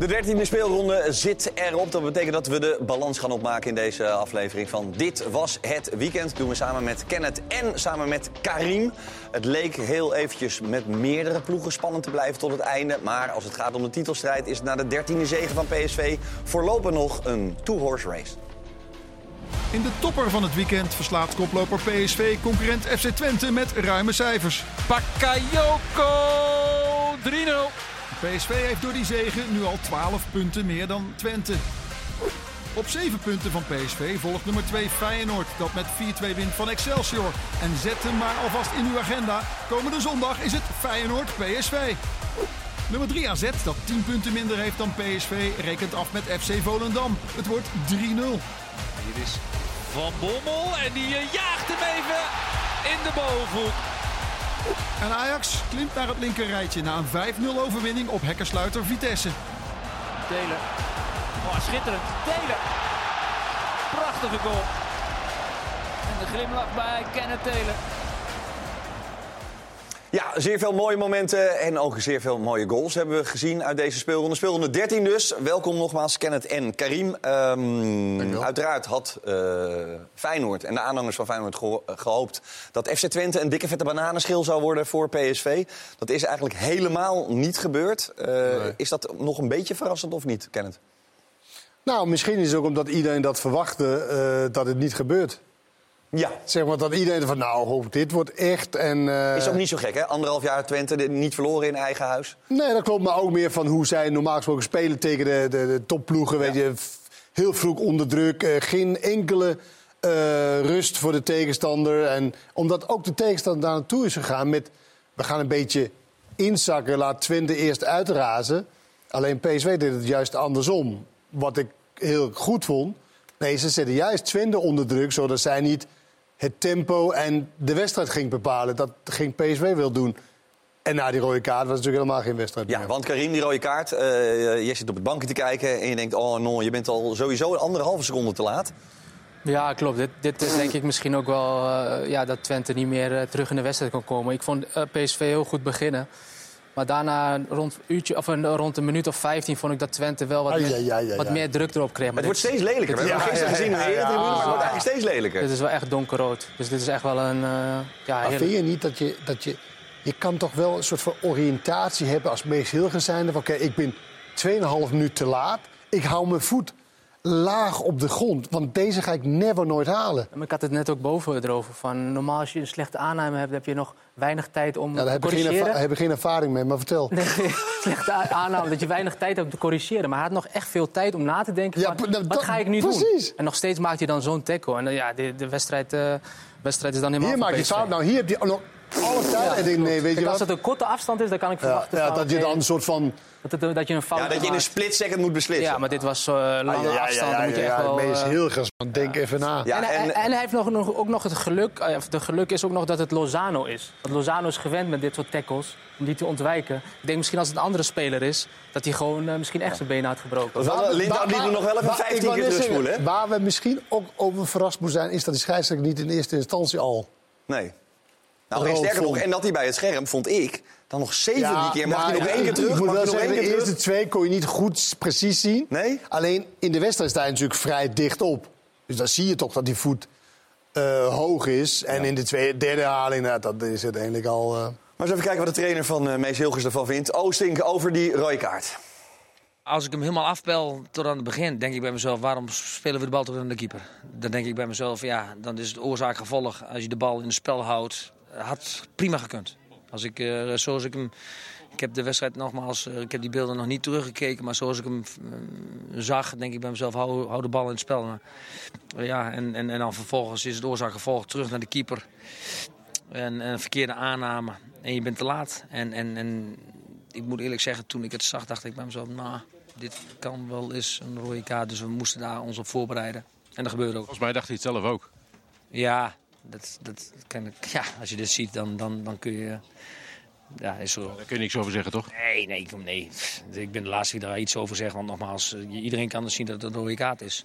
De dertiende speelronde zit erop. Dat betekent dat we de balans gaan opmaken in deze aflevering van Dit Was Het Weekend. Doen we samen met Kenneth en samen met Karim. Het leek heel eventjes met meerdere ploegen spannend te blijven tot het einde. Maar als het gaat om de titelstrijd is het na de dertiende zege van PSV voorlopig nog een two-horse race. In de topper van het weekend verslaat koploper PSV concurrent FC Twente met ruime cijfers. Bakayoko 3-0. PSV heeft door die zegen nu al 12 punten meer dan Twente. Op 7 punten van PSV volgt nummer 2 Feyenoord, dat met 4-2 wint van Excelsior. En zet hem maar alvast in uw agenda. Komende zondag is het Feyenoord-PSV. Nummer 3 AZ, dat 10 punten minder heeft dan PSV, rekent af met FC Volendam. Het wordt 3-0. Hier is Van Bommel en die eh, jaagt hem even in de bovenhoek. En Ajax klimt naar het linkerrijtje na een 5-0 overwinning op hekkersluiter Vitesse. Delen. Oh, schitterend. Delen. Prachtige goal. En de glimlach bij Kenneth Delen. Ja, zeer veel mooie momenten en ook zeer veel mooie goals hebben we gezien uit deze speelronde. Speelronde 13 dus. Welkom nogmaals Kenneth en Karim. Um, uiteraard had uh, Feyenoord en de aanhangers van Feyenoord geho gehoopt... dat FC Twente een dikke vette bananenschil zou worden voor PSV. Dat is eigenlijk helemaal niet gebeurd. Uh, nee. Is dat nog een beetje verrassend of niet, Kenneth? Nou, misschien is het ook omdat iedereen dat verwachtte uh, dat het niet gebeurt. Ja. Zeg maar dat iedereen van nou, hoop, dit wordt echt. En, uh... Is ook niet zo gek, hè? Anderhalf jaar Twente, niet verloren in eigen huis. Nee, dat klopt. Maar ook meer van hoe zij normaal gesproken spelen tegen de, de, de topploegen. Ja. Weet je, heel vroeg onder druk. Uh, geen enkele uh, rust voor de tegenstander. En omdat ook de tegenstander daar naartoe is gegaan met... we gaan een beetje inzakken, laat Twente eerst uitrazen. Alleen PSV deed het juist andersom. Wat ik heel goed vond. Nee, ze zetten juist Twente onder druk, zodat zij niet het tempo en de wedstrijd ging bepalen. Dat ging PSV wil doen. En na die rode kaart was het natuurlijk helemaal geen wedstrijd ja, meer. want Karim, die rode kaart, uh, je zit op het bankje te kijken... en je denkt, oh no, je bent al sowieso een anderhalve seconde te laat. Ja, klopt. Dit, dit is denk ik misschien ook wel uh, ja, dat Twente niet meer uh, terug in de wedstrijd kan komen. Ik vond PSV heel goed beginnen. Maar daarna, rond, uurtje, of een, rond een minuut of 15, vond ik dat Twente wel wat, Ah, meer, ja, ja, ja, wat meer druk erop kreeg. Maar Het wordt steeds lelijker. We hebben Ja, gisteren ja, gezien maar het wordt eigenlijk steeds lelijker. Dit is wel echt donkerrood. Dus dit is echt wel een... eh ja, Maar vind je niet dat je, dat je... Je kan toch wel een soort van oriëntatie hebben als Mees Hilgers zijnde. van, Oké, ik ben 2,5 minuut te laat. Ik hou mijn voet laag op de grond. Want deze ga ik never nooit halen. Maar ik had het net ook boven erover. Van, normaal als je een slechte aanname hebt, heb je nog weinig tijd om Ja, daar te geen corrigeren. erva- heb ik geen ervaring mee, maar vertel. Nee, slechte aanname, dat je weinig tijd hebt om te corrigeren. Maar hij had nog echt veel tijd om na te denken. Ja, van, nou, wat ga ik nu doen? En nog steeds maakt hij dan zo'n tackle. En dan, ja, de, de wedstrijd, eh, wedstrijd is dan helemaal Hier maak je fout. Nou, hier heb je nog alle tijd. Ja, en ik denk, nee, weet Kijk, je als wat? het een korte afstand is, dan kan ik verwachten ja, van, dat je dan een soort van... dat, het- dat je een fout Ja, dat je in een split second moet beslissen. Ja, maar dit was zo lange Ah, ja, ja, afstand. ja, dan moet je ja, echt ja, wel... Eh, Hilgers, man, denk even na. Ja, en, en, en- en hij heeft nog, nog, ook nog het geluk, eh, of de geluk is ook nog dat het Lozano is. Want Lozano is gewend met dit soort tackles, om die te ontwijken. Ik denk misschien als het een andere speler is, dat hij gewoon eh, misschien echt zijn benen had gebroken. Is Linda liet hem nog wel even waar- ik 15 wou keer terugspoelen, hè? Waar we misschien ook over verrast moeten zijn... is dat die scheidsrechter niet in eerste instantie al... Nee. Nou, sterker nog, en dat hij bij het scherm, vond ik, dan nog zeven keer. Mag nou, hij nog ja, één keer terug? Ik moet wel zeggen, de eerste twee kon je niet goed precies zien. Nee? Alleen in de wedstrijd sta je natuurlijk vrij dicht op. Dus dan zie je toch dat die voet eh, hoog is. En in de tweede, derde herhaling, nou, dat is het eigenlijk al... eh, Maar eens even kijken wat de trainer van eh, Mees Hilgers ervan vindt. Oostink over die rode kaart. Als ik hem helemaal afbel tot aan het begin, denk ik bij mezelf: waarom spelen we de bal tot aan de keeper? Dan denk ik bij mezelf: ja, dan is het oorzaak-gevolg. Als je de bal in het spel houdt, had prima gekund. Als ik, eh, zoals ik hem. Ik heb de wedstrijd nogmaals, eh, ik heb die beelden nog niet teruggekeken, maar zoals ik hem eh, zag, denk ik bij mezelf: hou, hou de bal in het spel. Maar, ja, en, en, en dan vervolgens is het oorzaak-gevolg terug naar de keeper. En, en een verkeerde aanname. En je bent te laat. En, en, en ik moet eerlijk zeggen, toen ik het zag, dacht ik bij mezelf: nou, dit kan wel eens een rode kaart. Dus we moesten daar ons op voorbereiden. En dat gebeurde ook. Volgens mij dacht hij het zelf ook. Ja, dat, dat kan ik, ja als je dit ziet, dan, dan, dan kun je. Ja, is. Daar kun je niks over zeggen, toch? Nee, nee, ik- nee. Ik ben de laatste die daar iets over zegt. Want nogmaals, eh, iedereen kan dus zien dat het een rode kaart is.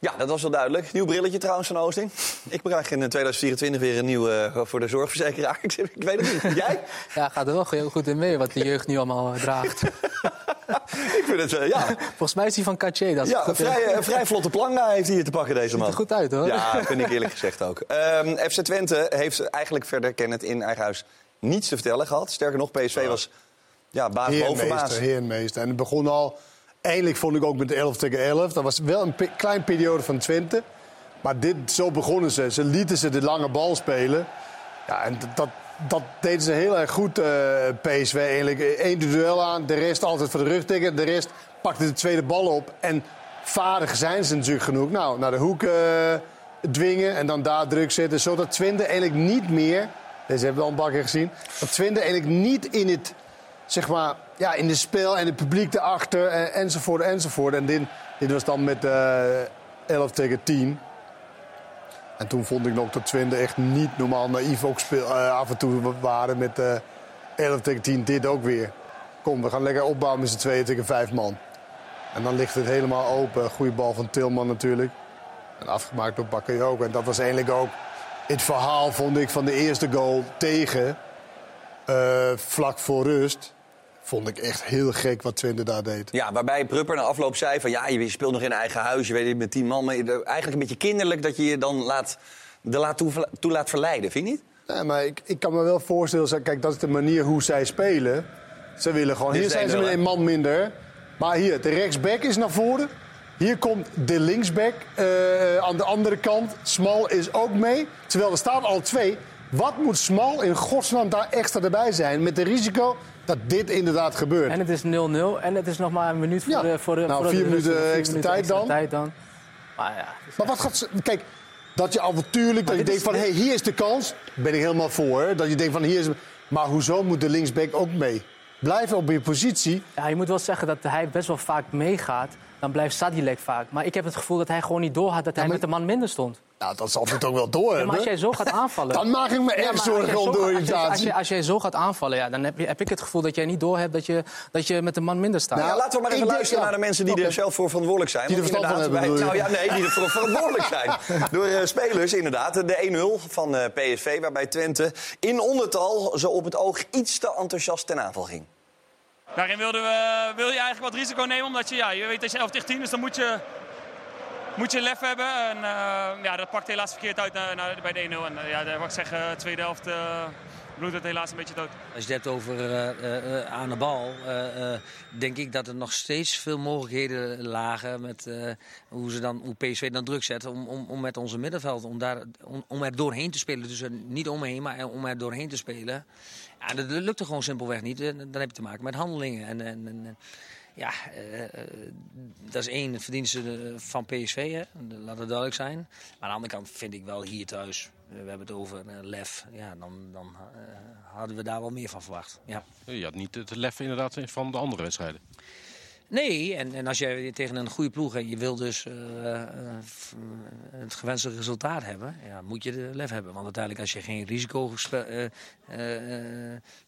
Ja, dat was wel duidelijk. Nieuw brilletje trouwens van Oosting. Ik krijg in 2024 weer een nieuw eh, voor de zorgverzekeraar. Ik, weet het niet. Jij? Ja, gaat er wel heel goed in mee wat de jeugd nu allemaal eh, draagt. ik vind het, eh, ja. Volgens mij is hij van Caché. Dat is Ja, een vrij, vrij vlotte planga heeft hij hier te pakken, deze Ziet man. er goed uit, hoor. Ja, vind ik eerlijk gezegd ook. Ehm, FC Twente heeft eigenlijk verder, ken het in eigen huis, niets te vertellen gehad. Sterker nog, PSV was ja, baas boven baas. Heermeester, heermeester. En het begon al... Eindelijk vond ik ook met de 11 tegen 11. Dat was wel een pe- klein periode van Twente. Maar dit, zo begonnen ze. Ze lieten ze de lange bal spelen. Ja, en dat, dat, deden ze heel erg goed, eh, PSV eigenlijk. Eén duel aan, de rest altijd voor de rug tikken. De rest pakte de tweede bal op. En vaardig zijn ze natuurlijk genoeg. Nou, naar de hoek eh, dwingen en dan daar druk zetten. Zodat Twente eigenlijk niet meer... Deze hebben we al een keer gezien. Dat Twente eigenlijk niet in het zeg maar, ja, in het spel en het publiek erachter en, enzovoort enzovoort. En dit, dit was dan met eh 11 tegen 10. En toen vond ik nog dat Twente echt niet normaal naïef ook speel, eh, af en toe waren met eh 11 tegen 10. Dit ook weer. Kom, we gaan lekker opbouwen met z'n tweeën tegen vijf man. En dan ligt het helemaal open. Goede bal van Tilman natuurlijk. En afgemaakt door Bakayoko. En dat was eigenlijk ook het verhaal, vond ik, van de eerste goal tegen. vlak voor rust. Vond ik echt heel gek wat Twente daar deed. Ja, waarbij Prupper na afloop zei van ja, je speelt nog in eigen huis, je weet het met tien man. Maar eigenlijk een beetje kinderlijk dat je je dan laat, de laat toe, toe laat verleiden, vind je niet? Nee, maar ik, ik kan me wel voorstellen, kijk, dat is de manier hoe zij spelen. Ze willen gewoon, Dit hier zijn ze één met een man minder. Maar hier, de rechtsback is naar voren. Hier komt de linksback eh, aan de andere kant. Smal is ook mee. Terwijl er staan al twee. Wat moet Smal in godsnaam daar extra erbij zijn? Met de risico dat dit inderdaad gebeurt. En het is 0-0 en het is nog maar een minuut voor Ja. de voor de Nou, voor vier minuten extra minuten tijd dan. tijd dan. Maar ja, Maar wat gaat ze... Kijk, dat je avontuurlijk, dat je denkt van... hé, hey, hier is de kans. Ben ik helemaal voor. hè. Dat je denkt van, hier is... Maar hoezo moet de linksback ook mee? Blijf op je positie. ja, je moet wel zeggen dat hij best wel vaak meegaat. Dan blijft Sadilek vaak. Maar ik heb het gevoel dat hij gewoon niet doorhad dat hij maar- met de man minder stond. Nou, dat zal het ook wel door Ja, hebben. maar als jij zo gaat aanvallen... Dan maak ik me echt als zorgen om de gaat- als jij- Als, jij- als jij zo gaat aanvallen, ja, dan heb, je, heb ik het gevoel dat jij niet doorhebt dat je, dat je met de man minder staat. Nou, Ja, laten we maar even denk- luisteren ja. naar de mensen die er zelf voor verantwoordelijk zijn. Die er verstand van hebben, je? Nou ja, nee, die er voor verantwoordelijk zijn. Door eh, spelers, inderdaad. De 1-0 van eh, PSV, waarbij Twente in ondertal zo op het oog iets te enthousiast ten aanval ging. Daarin wilden we, wil je eigenlijk wat risico nemen, omdat je, ja, je weet dat je 11 tegen 10 is, dan moet je, moet je lef hebben. En eh, ja, dat pakt helaas verkeerd uit naar, bij de 1-0. En eh, ja, de- wat ik zeg, eh, tweede helft eh bloedt het helaas een beetje dood. Als je het hebt over aan de bal, denk ik dat er nog steeds veel mogelijkheden lagen met hoe, ze dan, hoe PSV dan druk zet om, om, om met onze middenveld, om, daar, om, om er doorheen te spelen. Dus niet omheen, maar om er doorheen te spelen. Ja, dat, lukte gewoon simpelweg niet. Dan heb je te maken met handelingen. En, en, en, ja, eh, dat is één verdienste van PSV, hè. laat het duidelijk zijn. Maar aan de andere kant vind ik wel hier thuis, eh, we hebben het over eh, lef, ja, dan, dan hadden we daar wel meer van verwacht. Ja. Je had niet het lef inderdaad van de andere wedstrijden. Nee, en, en als je tegen een goede ploeg en je wil dus het gewenste resultaat hebben, ja, moet je de lef hebben. Want uiteindelijk als je geen risico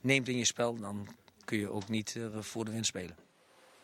neemt in je spel, dan kun je ook niet voor de winst spelen.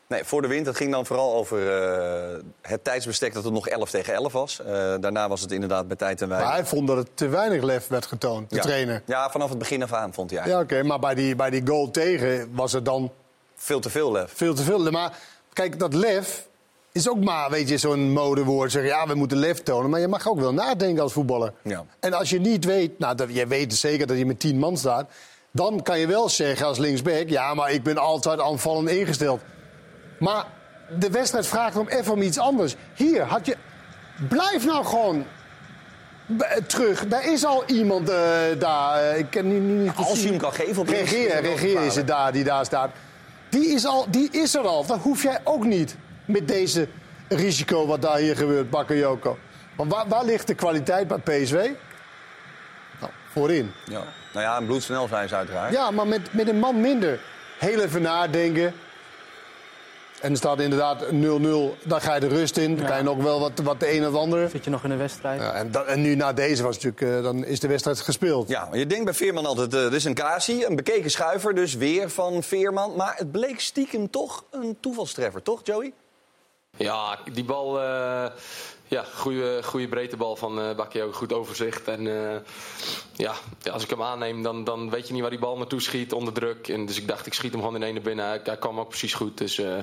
Nee, voor de wind. Dat ging dan vooral over eh, het tijdsbestek dat het nog 11 tegen 11 was. Eh, daarna was het inderdaad bij tijd en Maar wijle. hij vond dat het te weinig lef werd getoond, de ja. trainer. Ja, vanaf het begin af aan vond hij Ja, eigenlijk. oké, maar bij die, bij die goal tegen was er dan Veel te veel lef. veel te veel. Maar kijk, dat lef is ook maar, weet je, zo'n modewoord. Zeggen, ja, we moeten lef tonen. Maar je mag ook wel nadenken als voetballer. Ja. En als je niet weet, nou, dat, je weet zeker dat je met tien man staat... dan kan je wel zeggen als linksback... ja, maar ik ben altijd aanvallend ingesteld. Maar de wedstrijd vraagt om even om iets anders. Hier had je... Blijf nou gewoon terug. Daar is al iemand eh, daar. eh, ik ken nu nu niet Als precies. je hem kan geven op Regeer, regeer is het daar, die daar staat. Die is, al, die is er al. Dat hoef jij ook niet met deze risico wat daar hier gebeurt, Bakayoko. Want waar, waar ligt de kwaliteit bij PSV? Nou, voorin. Ja. Nou ja, en bloedsnel zijn ze uiteraard. Ja, maar met, met een man minder. Heel even nadenken. En er staat inderdaad 0-0. Dan ga je de rust in. Dan kan je nog wel wat, wat de een of ander. Zit je nog in de wedstrijd? Ja, en, dat- en nu na deze was natuurlijk, eh, dan is de wedstrijd gespeeld. Ja, maar je denkt bij Veerman altijd, eh dit is een Kasi, een bekeken schuiver, dus weer van Veerman. Maar het bleek stiekem toch een toevalstreffer, toch Joey? Ja, die bal. eh, ja, goede, goede breedtebal van uh. Goed overzicht. En uh, ja, als ik hem aanneem, dan, dan weet je niet waar die bal naartoe schiet onder druk. En dus ik dacht, ik schiet hem gewoon in ene binnen. Hij, kwam ook precies goed. Dus uh,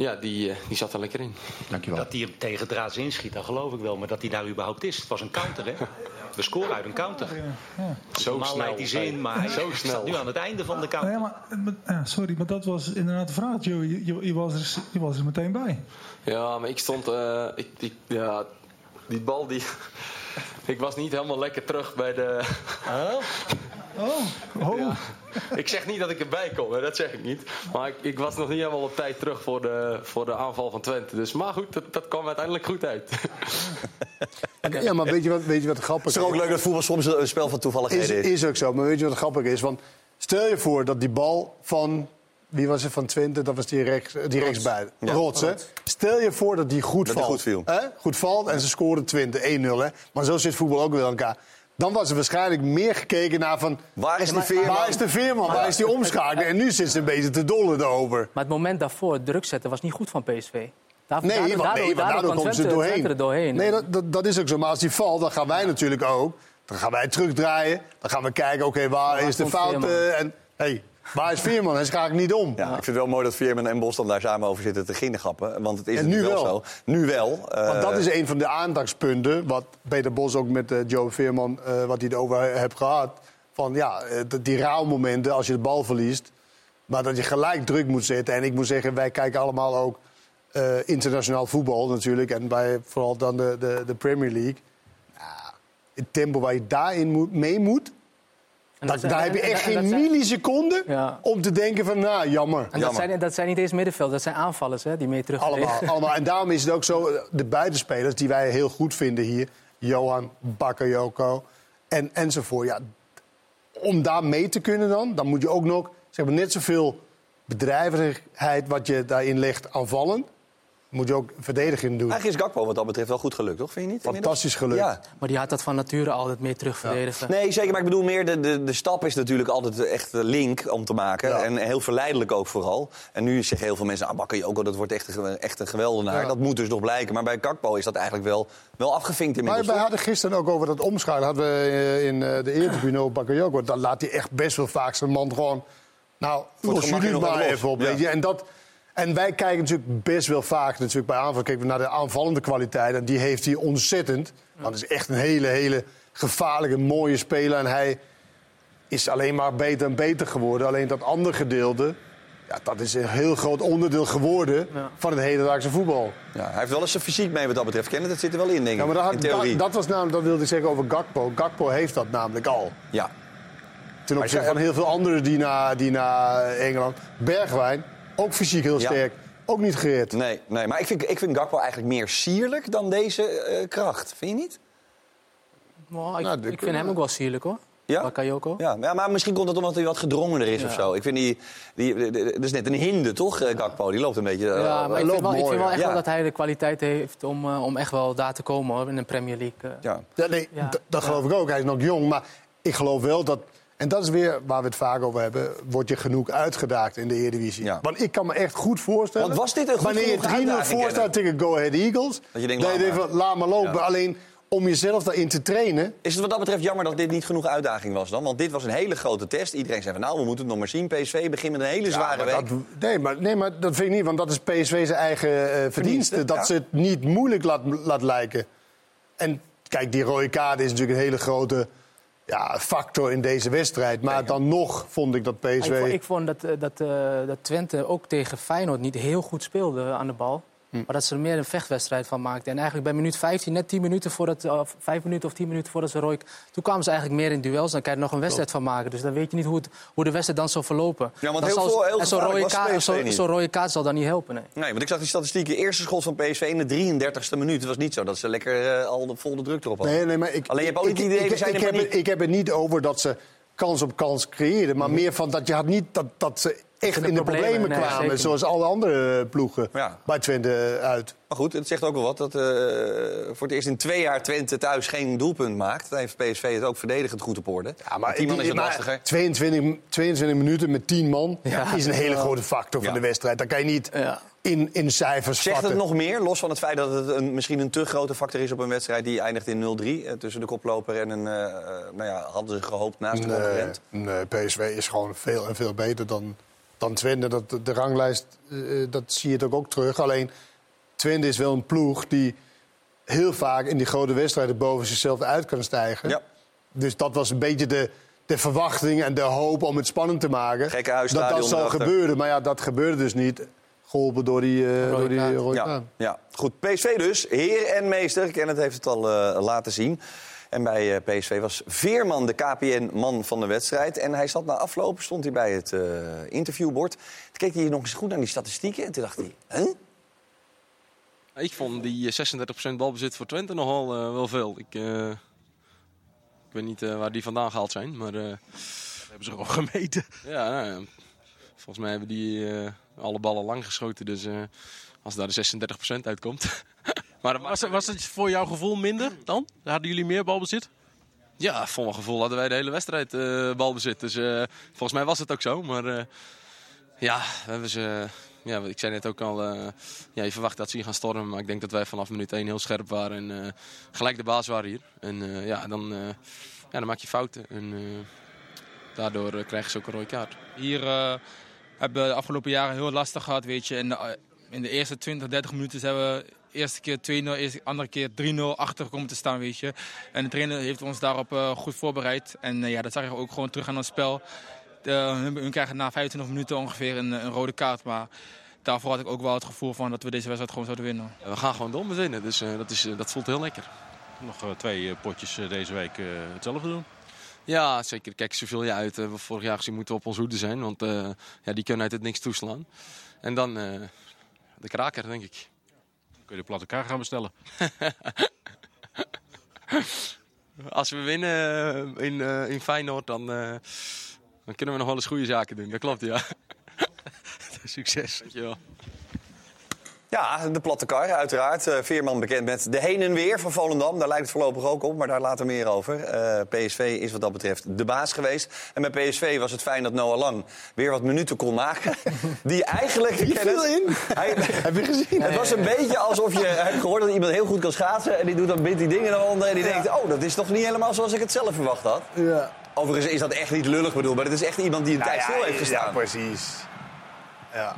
ja, die, die zat er lekker in. Dankjewel. Dat hij hem tegen draads inschiet, dat geloof ik wel. Maar dat hij daar überhaupt is. Het was een counter, hè? We scoren uit een counter. Ja. Zo Normaal snel. hij in, maar hij Zo snel. nu aan het einde van de counter. Ja, maar, sorry, maar dat was inderdaad de vraag, Joe. Je, je, je, was er, je was er meteen bij. Ja, maar ik stond... Uh, ik, ik, ja, die bal die... ik was niet helemaal lekker terug bij de... Oh? Oh, oh. Ja. Ik zeg niet dat ik erbij kom, hè, dat zeg ik niet. Maar ik, ik, was nog niet helemaal op tijd terug voor de, voor de aanval van Twente. Dus, maar goed, dat, dat kwam uiteindelijk goed uit. Ja, maar weet je wat, weet je wat grappig is? Het is ook leuk dat voetbal soms een spel van toevalligheden is. Is ook zo, maar weet je wat grappig is? Want stel je voor dat die bal van wie was het van Twente? Dat was die, rechts, die rechtsbij. Ja. Rots, hè? Stel je voor dat die goed dat valt. goed, viel. Hè? goed valt en ze scoren 20, 1-0. Hè? Maar zo zit voetbal ook weer aan elkaar. Dan was er waarschijnlijk meer gekeken naar van... Waar is die veerman? Waar is de veerman? Waar is die omschakeling? En nu zit ze een beetje te dollen erover. Maar het moment daarvoor, druk zetten, was niet goed van PSV. Daar, nee, daardoor, daardoor, nee, daardoor, daardoor komt ze doorheen. doorheen. Nee, dat, dat, dat, is ook zo. Maar als die valt, dan gaan wij natuurlijk ook. Dan gaan wij terugdraaien. Dan gaan we kijken, oké, waar is de fout? en hey, Waar is Veerman? Hij schakelt niet om. Ja, ik vind het wel mooi dat Veerman en Bos dan daar samen over zitten te ginnegappen. Want het is en nu wel, zo. Nu wel. Uh... Want dat is een van de aandachtspunten. Wat Peter Bos ook met uh, Joe Veerman, uh, wat hij erover heeft gehad. Van ja, die rouwmomenten als je de bal verliest. Maar dat je gelijk druk moet zetten. En ik moet zeggen, wij kijken allemaal ook internationaal voetbal natuurlijk. En bij vooral dan de, de, de Premier League. Ja, het tempo waar je daarin moet, mee moet dat, daar heb je echt geen milliseconde ja. om te denken van, nou, jammer. En dat, Zijn, dat zijn niet eens middenveld, dat zijn aanvallers hè, die mee terug allemaal, allemaal. En daarom is het ook zo, de buitenspelers die wij heel goed vinden hier... Johan, Bakayoko en, enzovoort. Ja, om daar mee te kunnen dan, dan moet je ook nog zeg maar, net zoveel bedrijvigheid wat je daarin legt aanvallen moet je ook verdediging doen. Eigenlijk is Gakpo wat dat betreft wel goed gelukt, toch? Vind je niet? Fantastisch gelukt. Ja. Maar die had dat van nature altijd meer terug verdedigen. Nee, zeker. Maar ik bedoel meer, de, de, de stap is natuurlijk altijd echt de link om te maken. En heel verleidelijk ook vooral. En nu zeggen heel veel mensen, ah, Bakayoko, dat wordt echt een, echt een geweldenaar. Dat moet dus nog blijken. Maar bij Gakpo is dat eigenlijk wel, wel afgevinkt inmiddels. Maar wij hadden gisteren ook over dat omschalen. Hadden we eh, in eh, de eertribune op Bakayoko. Dan laat hij echt best wel vaak zijn man gewoon... Nou, los jullie maar even op, weet je. En dat... En wij kijken natuurlijk best wel vaak natuurlijk bij aanval kijken we naar de aanvallende kwaliteit. En die heeft hij ontzettend. Want het is echt een hele, hele gevaarlijke, mooie speler. En hij is alleen maar beter en beter geworden. Alleen dat andere gedeelte, ja, dat is een heel groot onderdeel geworden van het hedendaagse voetbal. Ja, hij heeft wel eens zijn fysiek mee wat dat betreft. Kennen, dat zit er wel in, denk ik. Ja, maar dat, in theorie. Dat, dat, was namelijk, dat wilde ik zeggen over Gakpo. Gakpo heeft dat namelijk al. Ja. Ten opzichte van heel veel anderen die naar, die naar Engeland. Bergwijn ook fysiek heel sterk. Ook niet gereerd. Nee, nee, maar ik vind, ik vind Gakpo eigenlijk meer sierlijk dan deze uh, kracht. Vind je niet? Nou, ik, nou, ik vind hem ook wel sierlijk hoor. Ja? Bakayoko. Ja, ja, maar misschien komt het omdat hij wat gedrongener is ja. of zo. Ik vind die, die, dat is net een hinde, toch, eh, Gakpo? Die loopt een beetje. Ja, maar ik vind, wel, ik vind wel echt wel dat hij de kwaliteit heeft om, uh, om echt wel daar te komen hoor, in de Premier League. Ja. ja nee, dat geloof ik ook. Hij is nog jong, maar ik geloof wel dat en dat is weer waar we het vaak over hebben. Word je genoeg uitgedaagd in de Eredivisie? Ja. Want ik kan me echt goed voorstellen... Want was dit een goed Wanneer je 3-0 voorstaat tegen Go Ahead Eagles... Dat je denkt, laat, maar. Even, laat maar lopen. Alleen om jezelf daarin te trainen... Is het wat dat betreft jammer dat dit niet genoeg uitdaging was dan? Want dit was een hele grote test. Iedereen zei van nou, we moeten het nog maar zien. PSV begint met een hele zware week. Dat, nee, maar, nee, maar dat vind ik niet. Want dat is PSV zijn eigen uh, verdienste. Dat ze het niet moeilijk laat, laat lijken. En kijk, die rode kaart is natuurlijk een hele grote ja, factor in deze wedstrijd. Maar dan nog vond ik dat PSV... Ik, ik vond dat, eh, dat, uh, dat Twente ook tegen Feyenoord niet heel goed speelde aan de bal. Hm. Maar dat ze er meer een vechtwedstrijd van maakten. En eigenlijk bij minuut 15, net 10 minuten voordat, of 5 minuten of 10 minuten voordat ze rooi. Toen kwamen ze eigenlijk meer in duels. Dan kan je er nog een wedstrijd van maken. Dus dan weet je niet hoe, het, hoe de wedstrijd dan zal verlopen. Ja, want heel veel, heel zo'n rode, kaart, zo, zo rode kaart zal dan niet helpen. Nee. nee, want ik zag die statistieken. Eerste schot van PSV in de 33ste minuut. Het was niet zo dat ze lekker uh, al de volle druk erop hadden. Nee, nee, maar ik, Alleen je hebt ook niet het idee... Ik, ik, ik, heb het niet over dat ze kans op kans creëerden. Maar mhm. meer van dat je had niet dat, dat ze echt In de problemen, problemen nee, kwamen. zoals alle andere ploegen Ja. bij Twente uit. Maar goed, het zegt ook wel wat dat eh, voor het eerst in twee jaar Twente thuis geen doelpunt maakt. Dan heeft PSV het ook verdedigend goed op orde. Ja, maar, 10 man is het lastiger. 22, 22 minuten met 10 man Ja. is een hele grote factor van de wedstrijd. Dat kan je niet Ja. In, in cijfers Zegt het nog meer, los van het feit dat het een, misschien een te grote factor is op een wedstrijd die eindigt in 0-3 eh, tussen de koploper en een, eh, eh, nou ja, hadden ze gehoopt naast de Nee, concurrent. nee, PSV is gewoon veel en veel beter dan, dan Twente. Dat, de ranglijst, eh, dat zie je het ook, ook terug. Alleen Twente is wel een ploeg die heel vaak in die grote wedstrijden boven zichzelf uit kan stijgen. Ja. Dus dat was een beetje de, de verwachting en de hoop om het spannend te maken. Gekke dat huisstadion dat erachter. gebeuren. Maar ja, dat gebeurde dus niet. Geholpen door die, eh, door die rode Ja, ja, goed. PSV dus, heer en meester. Kenneth heeft het al eh, laten zien. En bij eh, PSV was Veerman de KPN-man van de wedstrijd. En hij zat na aflopen, stond hij bij het eh, interviewbord. Toen keek hij nog eens goed naar die statistieken. En toen dacht hij, huh? Ik vond die eh, 36% balbezit voor Twente nogal eh, wel veel. Ik, eh, ik weet niet eh, waar die vandaan gehaald zijn, maar... eh, hebben ze gewoon gemeten. Ja, nou ja, volgens mij hebben die eh, alle ballen lang geschoten. Dus eh, als daar de 36% uitkomt... maar dat Was, het- was het voor jouw gevoel minder dan? Hadden jullie meer balbezit? Ja, voor mijn gevoel hadden wij de hele wedstrijd eh, balbezit. Dus eh, volgens mij was het ook zo. Maar eh, ja, we hebben ze... Ja, ik zei net ook al, eh, ja, je verwacht dat ze hier gaan stormen. Maar ik denk dat wij vanaf minuut 1 heel scherp waren en eh, gelijk de baas waren hier. En eh, ja, dan, eh, ja, dan maak je fouten. En eh, daardoor krijgen ze ook een rode kaart. Hier eh, hebben de afgelopen jaren heel lastig gehad, weet je. In de, eh, in de eerste 20, 30 minuten zijn we de eerste keer 2-0, eerste andere keer 3-0 achter komen te staan, weet je. En de trainer heeft ons daarop eh, goed voorbereid. En eh, ja, dat zag je ook gewoon terug aan ons spel. De, hun, hun krijgen na 25 minuten ongeveer een, een rode kaart, maar... Daarvoor had ik ook wel het gevoel van dat we deze wedstrijd gewoon zouden winnen. We gaan gewoon door met winnen, dus eh, dat, is, dat voelt heel lekker. Nog eh, twee potjes deze week eh, hetzelfde doen. Ja, zeker. Kijk, zoveel je uit. eh, vorig jaar gezien moeten we op ons hoede zijn. Want eh, ja, die kunnen uit het niks toeslaan. En dan eh, de kraker, denk ik. Dan kun je de platte kaart gaan bestellen. Als we winnen in, in Feyenoord, dan, dan kunnen we nog wel eens goede zaken doen. Dat klopt, ja. Succes. Dankjewel. Ja, de platte kar, uiteraard. Eh, Veerman bekend met de heen en weer van Volendam. Daar lijkt het voorlopig ook op, maar daar later meer over. Eh, PSV is wat dat betreft de baas geweest. En bij PSV was het fijn dat Noah Lang weer wat minuten kon maken. Die eigenlijk... Die viel in. Hij, Heb je gezien? het was een beetje alsof je hebt gehoord dat iemand heel goed kan schaatsen. En die doet dan bindt die dingen eronder. En die denkt, oh, dat is toch niet helemaal zoals ik het zelf verwacht had. Ja. Overigens is dat echt niet lullig bedoeld. Maar het is echt iemand die een tijd stil heeft gestaan. Ja, precies. Ja,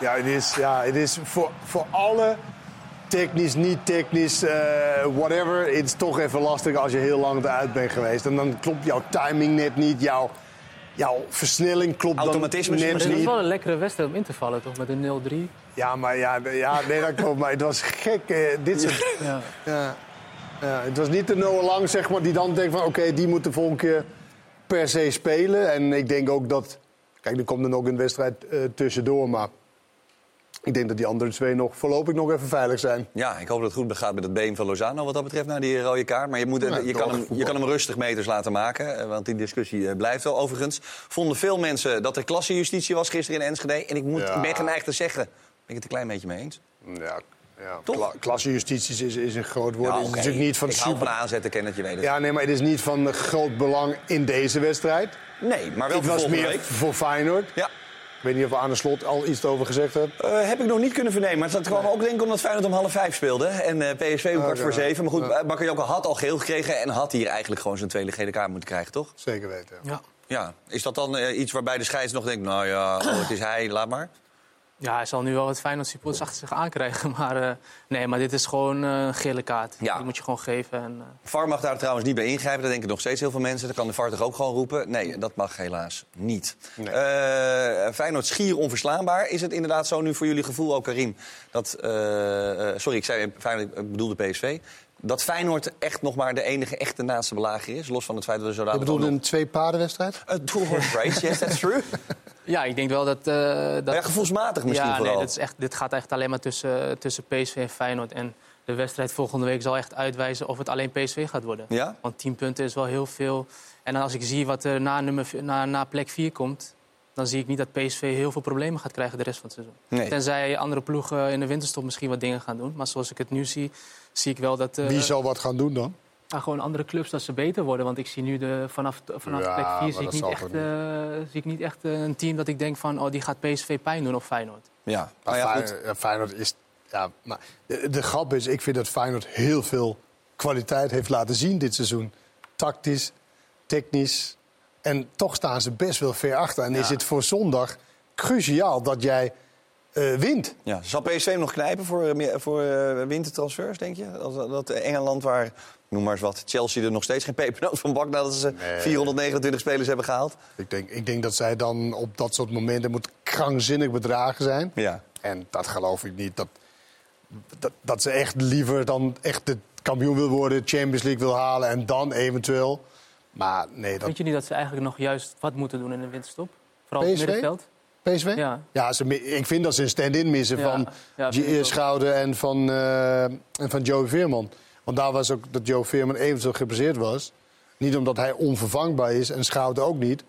ja het is, ja, het is voor, voor alle technisch, niet technisch, eh, whatever. Het is toch even lastig als je heel lang eruit bent geweest. En dan klopt jouw timing net niet, jouw, jouw versnelling klopt Automatisme dan net Maar dit was niet. wel een lekkere wedstrijd om in te vallen, toch? Met een 0-3. Ja, maar ja, ja, nee, dat klopt. Maar het was gek. eh, dit soort, Ja. ja. Ja, het was niet de Noah Lang, zeg maar, die dan denkt van... oké, die moet de volgende keer per se spelen. En ik denk ook dat... Kijk, er komt dan ook een wedstrijd eh, tussendoor, maar... Ik denk dat die andere twee nog voorlopig nog even veilig zijn. Ja, ik hoop dat het goed gaat met het been van Lozano wat dat betreft na die rode kaart. Maar je, moet, je, kan, hem, je kan hem rustig meters laten maken. eh, Want die discussie eh, blijft wel. Overigens vonden veel mensen dat er klassejustitie was gisteren in Enschede. En ik, moet, Ja. ik ben geneigd te zeggen, ben ik het een klein beetje mee eens? Ja, ja. Kla klassejustitie is, is een groot woord. Ja, het is natuurlijk niet van ik hou super... van aanzetten, ken het, je weet het. Ja, nee, maar het is niet van groot belang in deze wedstrijd. Nee, maar wel Het was meer week. voor Feyenoord. Ja. Ik weet niet of aan de slot al iets over gezegd hebt. Eh, heb ik nog niet kunnen vernemen. Maar dat kwam ook denk ik omdat Feyenoord om half vijf speelde. En eh, PSV om kwart ja. voor zeven. Maar goed, Ja. ja. Bakayoko had al geel gekregen. En had hier eigenlijk gewoon zijn tweede gele kaart moeten krijgen, toch? Zeker weten. Ja. Ja. Is dat dan eh, iets waarbij de scheids nog denkt... nou ja, oh, het is hij, laat maar? Ja, hij zal nu wel het Feyenoord supporters achter zich aankrijgen. Maar eh, nee, maar dit is gewoon eh, een gele kaart. Ja. Die moet je gewoon geven. En, eh, VAR mag daar trouwens niet bij ingrijpen. Dat denken nog steeds heel veel mensen. Dat kan de VAR toch ook gewoon roepen? Nee, dat mag helaas niet. Nee. Eh, Feyenoord schier onverslaanbaar. Is het inderdaad zo nu voor jullie gevoel ook, Karim? Dat, sorry, ik zei Feyenoord, ik bedoelde PSV. Dat Feyenoord echt nog maar de enige echte naaste belager is. Los van het feit dat we zo Je dadelijk bedoelde ook een twee-paardenwedstrijd? Een two-horse race, yes, that's true. ja, ik denk wel dat... eh, dat Ja, gevoelsmatig misschien ja, vooral. Nee, dat is echt, dit gaat echt alleen maar tussen, tussen PSV en Feyenoord. En de wedstrijd volgende week zal echt uitwijzen of het alleen PSV gaat worden. Ja? Want 10 punten is wel heel veel. En als ik zie wat er na, nummer, na, na plek 4 komt... dan zie ik niet dat PSV heel veel problemen gaat krijgen de rest van het seizoen. Nee. Tenzij andere ploegen in de winterstop misschien wat dingen gaan doen. Maar zoals ik het nu zie, zie ik wel dat... eh, Wie zal wat gaan doen dan? ah, gewoon andere clubs dat ze beter worden. Want ik zie nu de, vanaf, vanaf Ja, plek 4 maar zie ik, niet echt, toch eh, zie ik niet echt eh, een team dat ik denk van... Oh, die gaat PSV pijn doen of Feyenoord. Ja, Maar ja, goed. Feyenoord, ja, Feyenoord is. Ja, maar de, de grap is, ik vind dat Feyenoord heel veel kwaliteit heeft laten zien dit seizoen. Tactisch, technisch. En toch staan ze best wel ver achter. En is het voor zondag cruciaal dat jij eh, wint. Ja, zal PSV hem nog knijpen voor, eh, meer- voor eh, wintertransfers, denk je? Dat, dat Engeland, waar, noem maar eens wat, Chelsea er nog steeds geen pepernoot van bakt... nadat ze 429 spelers hebben gehaald? Ik denk, ik denk dat zij dan op dat soort momenten moet krankzinnig bedragen zijn. Ja. En dat geloof ik niet. Dat, dat, dat ze echt liever dan echt de kampioen wil worden, Champions League wil halen en dan eventueel. Maar nee, dat Vind je niet dat ze eigenlijk nog juist wat moeten doen in de winterstop? Vooral op het PSV? middenveld? PSV? Ja. Ja, ze, ik vind dat ze een stand-in missen Ja, van ja. Schouder en van, eh en van Joe Veerman. Want daar was ook dat Joe Veerman eventueel geblesseerd was. Niet omdat hij onvervangbaar is en Schouder ook niet.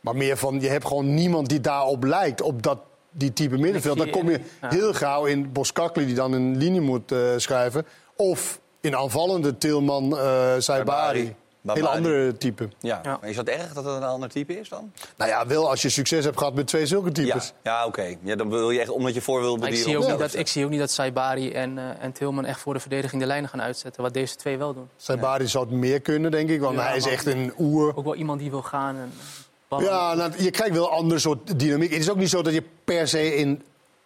Maar meer van, je hebt gewoon niemand die daarop lijkt, op dat, die type middenveld. Dan kom je heel gauw in Boskakli, die dan een linie moet eh, schrijven. Of in aanvallende Tilman eh Saibari. Hele Babari. andere type. Ja. Maar is dat erg dat het een ander type is dan? Nou ja, wel als je succes hebt gehad met twee zulke Ja, types. ja oké. Ja, dan wil je echt, omdat je voor wil Maar ik, bedienen. zie ook niet dat, ik zie ook niet dat Saibari en, eh en Tilman echt voor de verdediging de lijnen gaan uitzetten. Wat deze twee wel doen. Saibari zou het meer kunnen, denk ik. Want Ja, hij is echt een oer. Ook wel iemand die wil gaan. En ballen- Ja, nou, je krijgt wel een ander soort dynamiek. Het is ook niet zo dat je per se in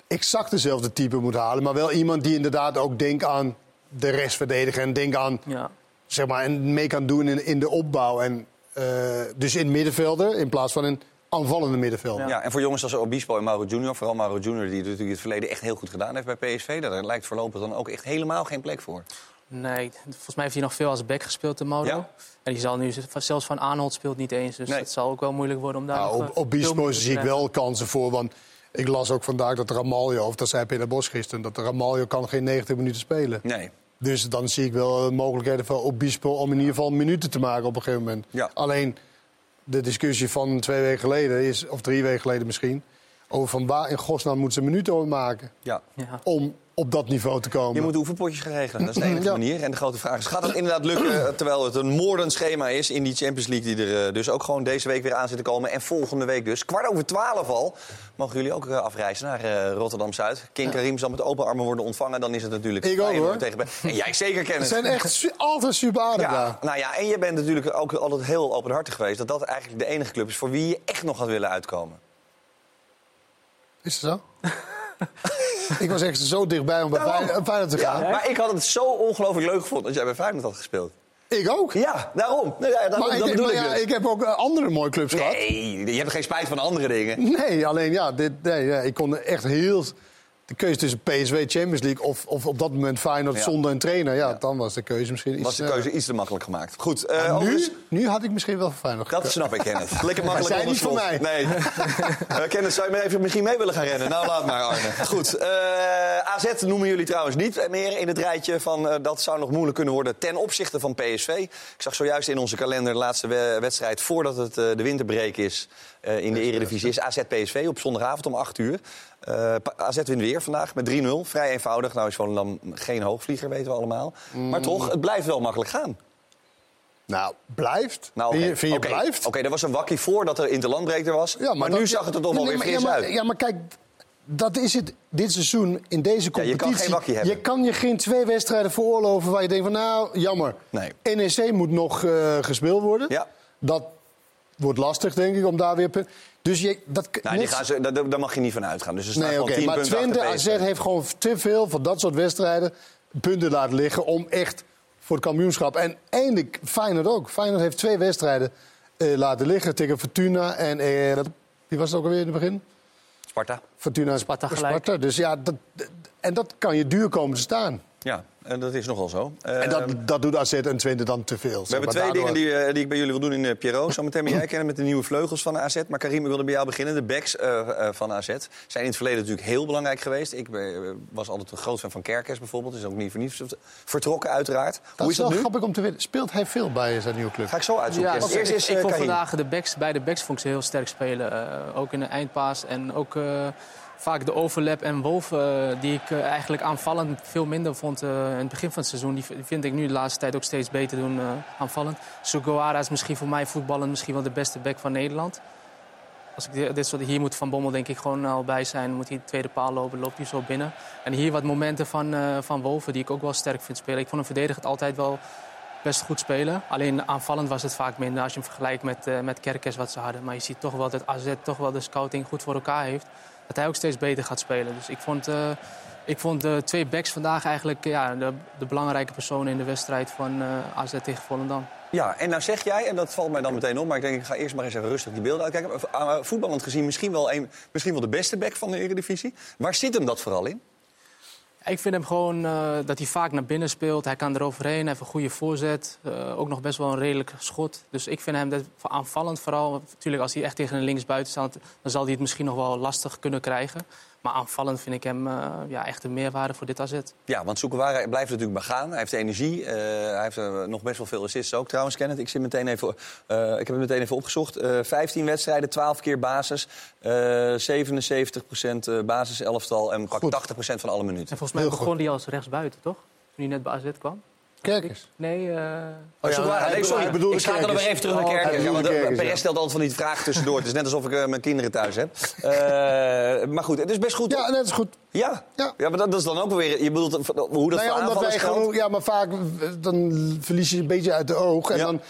exact dezelfde type moet halen. Maar wel iemand die inderdaad ook denkt aan de rest verdedigen. En denkt aan, Ja. Zeg maar, en mee kan doen in, in de opbouw. En, eh, dus in middenvelden in plaats van een aanvallende middenvelder. Ja. en voor jongens als Obispo en Mauro Junior, vooral Mauro Junior, die het natuurlijk in het verleden echt heel goed gedaan heeft bij PSV, daar lijkt voorlopig dan ook echt helemaal geen plek voor. Nee, volgens mij heeft hij nog veel als back gespeeld, de Mauro. Ja. En die zal nu zelfs van Arnold speelt niet eens. Dus Nee. het zal ook wel moeilijk worden om daar Nou, op, eh, op Bispo te zie ik wel kansen voor. Want ik las ook vandaag dat Ramaljo, of dat zei Peter Bos gisteren... dat Ramaljo kan geen 90 minuten spelen. Nee. Dus dan zie ik wel mogelijkheden voor Obispo om in ieder geval minuten te maken op een gegeven moment. Ja. Alleen de discussie van twee weken geleden, is, of drie weken geleden misschien... over van waar in godsnaam moeten ze minuten maken Ja. Ja. om op dat niveau te komen. Je moet oefenpotjes gaan regelen. Dat is de enige Ja. manier. En de grote vraag is, gaat het inderdaad lukken... eh, terwijl het een moordend schema is in die Champions League... die er eh, dus ook gewoon deze week weer aan zit te komen. En volgende week dus, kwart over twaalf al... mogen jullie ook eh, afreizen naar eh, Rotterdam-Zuid. King Karim zal met open armen worden ontvangen. Dan is het natuurlijk Ik ook, hoor. tegen... En jij zeker kennen. Ze zijn echt su- altijd super aardig Ja, daar. nou ja, en je bent natuurlijk ook altijd heel openhartig geweest... dat dat eigenlijk de enige club is voor wie je echt nog had willen uitkomen. Is het zo? ik was echt zo dichtbij om bij Daarom. Feyenoord Feyenoord te Ja, gaan. maar ik had het zo ongelooflijk leuk gevonden dat jij bij Feyenoord had gespeeld. Ik ook. Ja, daarom. Nee, ja, daarom Maar, dat ik, bedoel maar ik ja, dus. ik heb ook eh, andere mooie clubs gehad. Nee, je hebt geen spijt van andere dingen. Nee, alleen ja, dit, nee, ja, ik kon echt heel... De keuze tussen PSV Champions League of, of op dat moment Feyenoord Ja. zonder een trainer... Ja, dan was de keuze misschien iets... Was de sneller. keuze iets te makkelijk gemaakt. Goed, eh, overigens- nu, nu had ik misschien wel Feyenoord Dat snap ik, Kenneth. Lekker makkelijk zij niet voor mij. Nee. Eh, Kenneth, zou je me even misschien mee willen gaan rennen? Nou, laat maar, Arne. Goed. eh, AZ noemen jullie trouwens niet meer in het rijtje van... eh, dat zou nog moeilijk kunnen worden ten opzichte van PSV. Ik zag zojuist in onze kalender de laatste we- wedstrijd... voordat het eh, de winterbreak is eh, in de Eredivisie... is AZ-PSV op zondagavond om 8 uur. Eh, Pa- AZ wint weer vandaag met 3-0. Vrij eenvoudig. Nou is Volendam geen hoogvlieger, weten we allemaal. Maar Mm. toch, het blijft wel makkelijk gaan. Nou, blijft? Nou. Vind je, vind je Oké. blijft? Oké, er was een wakkie voor dat er interlandbreek er was. Ja, maar dat- nu zag het er toch wel Nee, weer maar- fris ja, maar, uit. Ja, maar kijk, dat is het dit seizoen in deze Ja, je competitie. kan geen wakkie hebben. Je kan je geen twee wedstrijden veroorloven waar je denkt van... nou, jammer. Nee. NEC moet nog eh, gespeeld worden. Ja. Dat wordt lastig, denk ik, om daar weer... Dus je, dat, Nou, die gaan ze, daar, daar mag je niet van uitgaan. Dus staan Nee, oké. 10 Maar Twente, AZ heeft gewoon te veel van dat soort wedstrijden punten laten liggen om echt voor het kampioenschap. En eindelijk Feyenoord ook. Feyenoord heeft twee wedstrijden eh, laten liggen tegen Fortuna en eh, dat, wie was het ook alweer in het begin? Sparta. Fortuna en Sparta Sparta. gelijk. Dus ja, dat, en dat kan je duur komen te staan. Ja. Eh, dat is nogal zo. En dat, Eh, dat doet AZ en Twente dan te veel. we hebben twee dingen die, eh, die ik bij jullie wil doen in uh, Pierrot. Zometeen ben jij kennen met de nieuwe vleugels van AZ. Maar Karim, ik wilde bij jou beginnen. De backs eh, eh, van AZ zijn in het verleden natuurlijk heel belangrijk geweest. Ik eh, was altijd een groot fan van Kerkers bijvoorbeeld. Is ook niet voor niets vertrokken uiteraard. Dat Hoe is dat wel nu? grappig om te weten. Speelt hij veel bij zijn nieuwe club? Ga ik zo uitzoeken. Ja, Eerst ik, is ik eh, vond Karim. vandaag de backs, bij de backs vond ik ze heel sterk spelen. Eh, ook in de eindpaas en ook eh, vaak de overlap en Wolf, eh, die ik eh, eigenlijk aanvallend veel minder vond eh, in het begin van het seizoen. Die vind ik nu de laatste tijd ook steeds beter doen aanvallend. Sugawara is misschien voor mij voetballend misschien wel de beste back van Nederland. Als ik di- dit soort, hier moet Van Bommel denk ik gewoon al bij zijn. Moet hij de tweede paal lopen, loopt hij zo binnen. En hier wat momenten van, van Wolven die ik ook wel sterk vind spelen. Ik vond hem verdedigend altijd wel best goed spelen. Alleen aanvallend was het vaak minder als je hem vergelijkt met, eh met Kerkers wat ze hadden. Maar je ziet toch wel dat AZ toch wel de scouting goed voor elkaar heeft. Dat hij ook steeds beter gaat spelen. Dus ik vond, eh, ik vond de twee backs vandaag eigenlijk ja, de, de belangrijke personen in de wedstrijd van eh, AZ tegen Volendam. Ja, en nou zeg jij, en dat valt mij dan meteen op... maar ik denk, ik ga eerst maar eens even rustig die beelden uitkijken. Voetballend gezien misschien wel, een, misschien wel de beste back van de Eredivisie. Waar zit hem dat vooral in? Ik vind hem gewoon eh, dat hij vaak naar binnen speelt. Hij kan eroverheen, hij heeft een goede voorzet. Eh, ook nog best wel een redelijk schot. Dus ik vind hem dat aanvallend vooral. Natuurlijk, als hij echt tegen een linksbuiten staat... dan zal hij het misschien nog wel lastig kunnen krijgen. Maar aanvallend vind ik hem eh, ja, echt een meerwaarde voor dit AZ. Ja, want Soekewara blijft natuurlijk maar gaan. Hij heeft energie. eh, hij heeft eh, nog best wel veel assists ook trouwens, Kenneth. Ik, zit meteen even, eh, ik heb het meteen even opgezocht. Eh 15 wedstrijden, 12 keer basis. eh 77% basis elftal en pak 80% van alle minuten. En volgens mij begon hij als rechtsbuiten, toch? Toen hij net bij AZ kwam. Kerkers? Nee, eh Oh, nee, sorry. hij bedoelde ik er Kerkers. weer even terug naar Oh, Kerkers. Ja, bedoelde want, eh, Kerkers, Perez ja. stelt altijd van die vragen tussendoor. Het is net alsof ik eh, mijn kinderen thuis heb. Eh, maar goed, het is best goed. Ja, dat is goed. Ja, Ja. ja maar dat, dat is dan ook weer... Je bedoelt hoe dat Nou ja, voor omdat wij gewoon, ja, maar vaak dan verlies je een beetje uit de oog. En Ja. dan,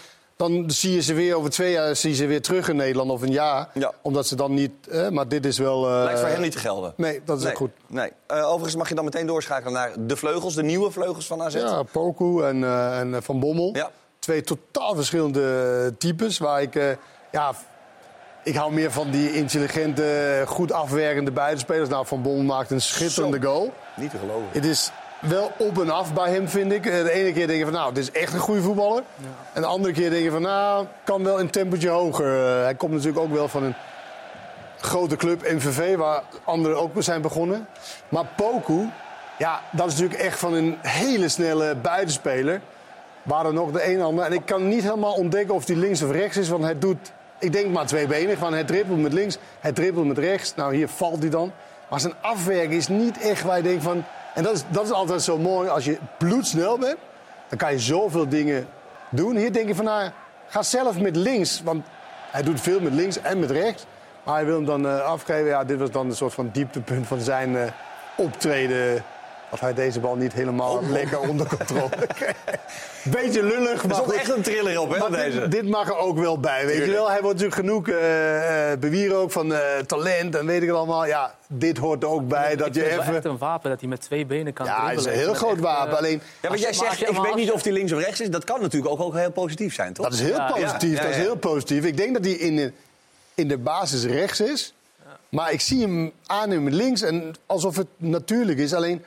dan zie je ze weer over twee jaar zie je ze weer terug in Nederland of een jaar. Ja. Omdat ze dan niet. eh, maar dit is wel. eh, Lijkt voor hem niet te gelden. Nee, dat is nee, ook goed. Nee. Eh, overigens mag je dan meteen doorschakelen naar de vleugels, de nieuwe vleugels van AZ. Ja, Poku en, eh, en Van Bommel. Ja. Twee totaal verschillende types. Waar ik. ja, ik hou meer van die intelligente, goed afwerkende buitenspelers. Nou, Van Bommel maakt een schitterende Zo. goal. Niet te geloven. Het is wel op en af bij hem, vind ik. De ene keer denk je van, nou, dit is echt een goede voetballer. En de andere keer denk je van, nou, kan wel een tempootje hoger. Eh, hij komt natuurlijk ook wel van een grote club, MVV, waar anderen ook zijn begonnen. Maar Poku, ja, dat is natuurlijk echt van een hele snelle buitenspeler. Waar er nog de een en ander. En ik kan niet helemaal ontdekken of hij links of rechts is, want hij doet, ik denk maar tweebenig. Van hij dribbelt met links, hij dribbelt met rechts. Nou, hier valt hij dan. Maar zijn afwerking is niet echt waar je denkt van. En dat is, dat is altijd zo mooi. Als je bloedsnel bent, dan kan je zoveel dingen doen. Hier denk je van, nou, ga zelf met links. Want hij doet veel met links en met rechts. Maar hij wil hem dan eh, afgeven. Ja, dit was dan een soort van dieptepunt van zijn eh, optreden. Dat hij deze bal niet helemaal lekker onder controle. Beetje lullig, Er zat echt een thriller op, hè, Maar deze. dit, dit mag er ook wel bij, weet je wel. Hij wordt natuurlijk genoeg eh eh, bewieren ook van eh, talent en weet ik het allemaal. Ja, dit hoort er ook bij dat ik je vind het wel echt een wapen dat hij met twee benen kan Ja, het is een heel groot wapen. Alleen, Ja, maar jij zegt, ik weet niet of die links of rechts is. Dat kan natuurlijk ook, ook heel positief zijn, toch? dat is heel Ja, positief. ja, Dat is heel positief. Ik denk dat hij in de, in de basis rechts is. Maar ik zie hem aannemen links en alsof het natuurlijk is. Alleen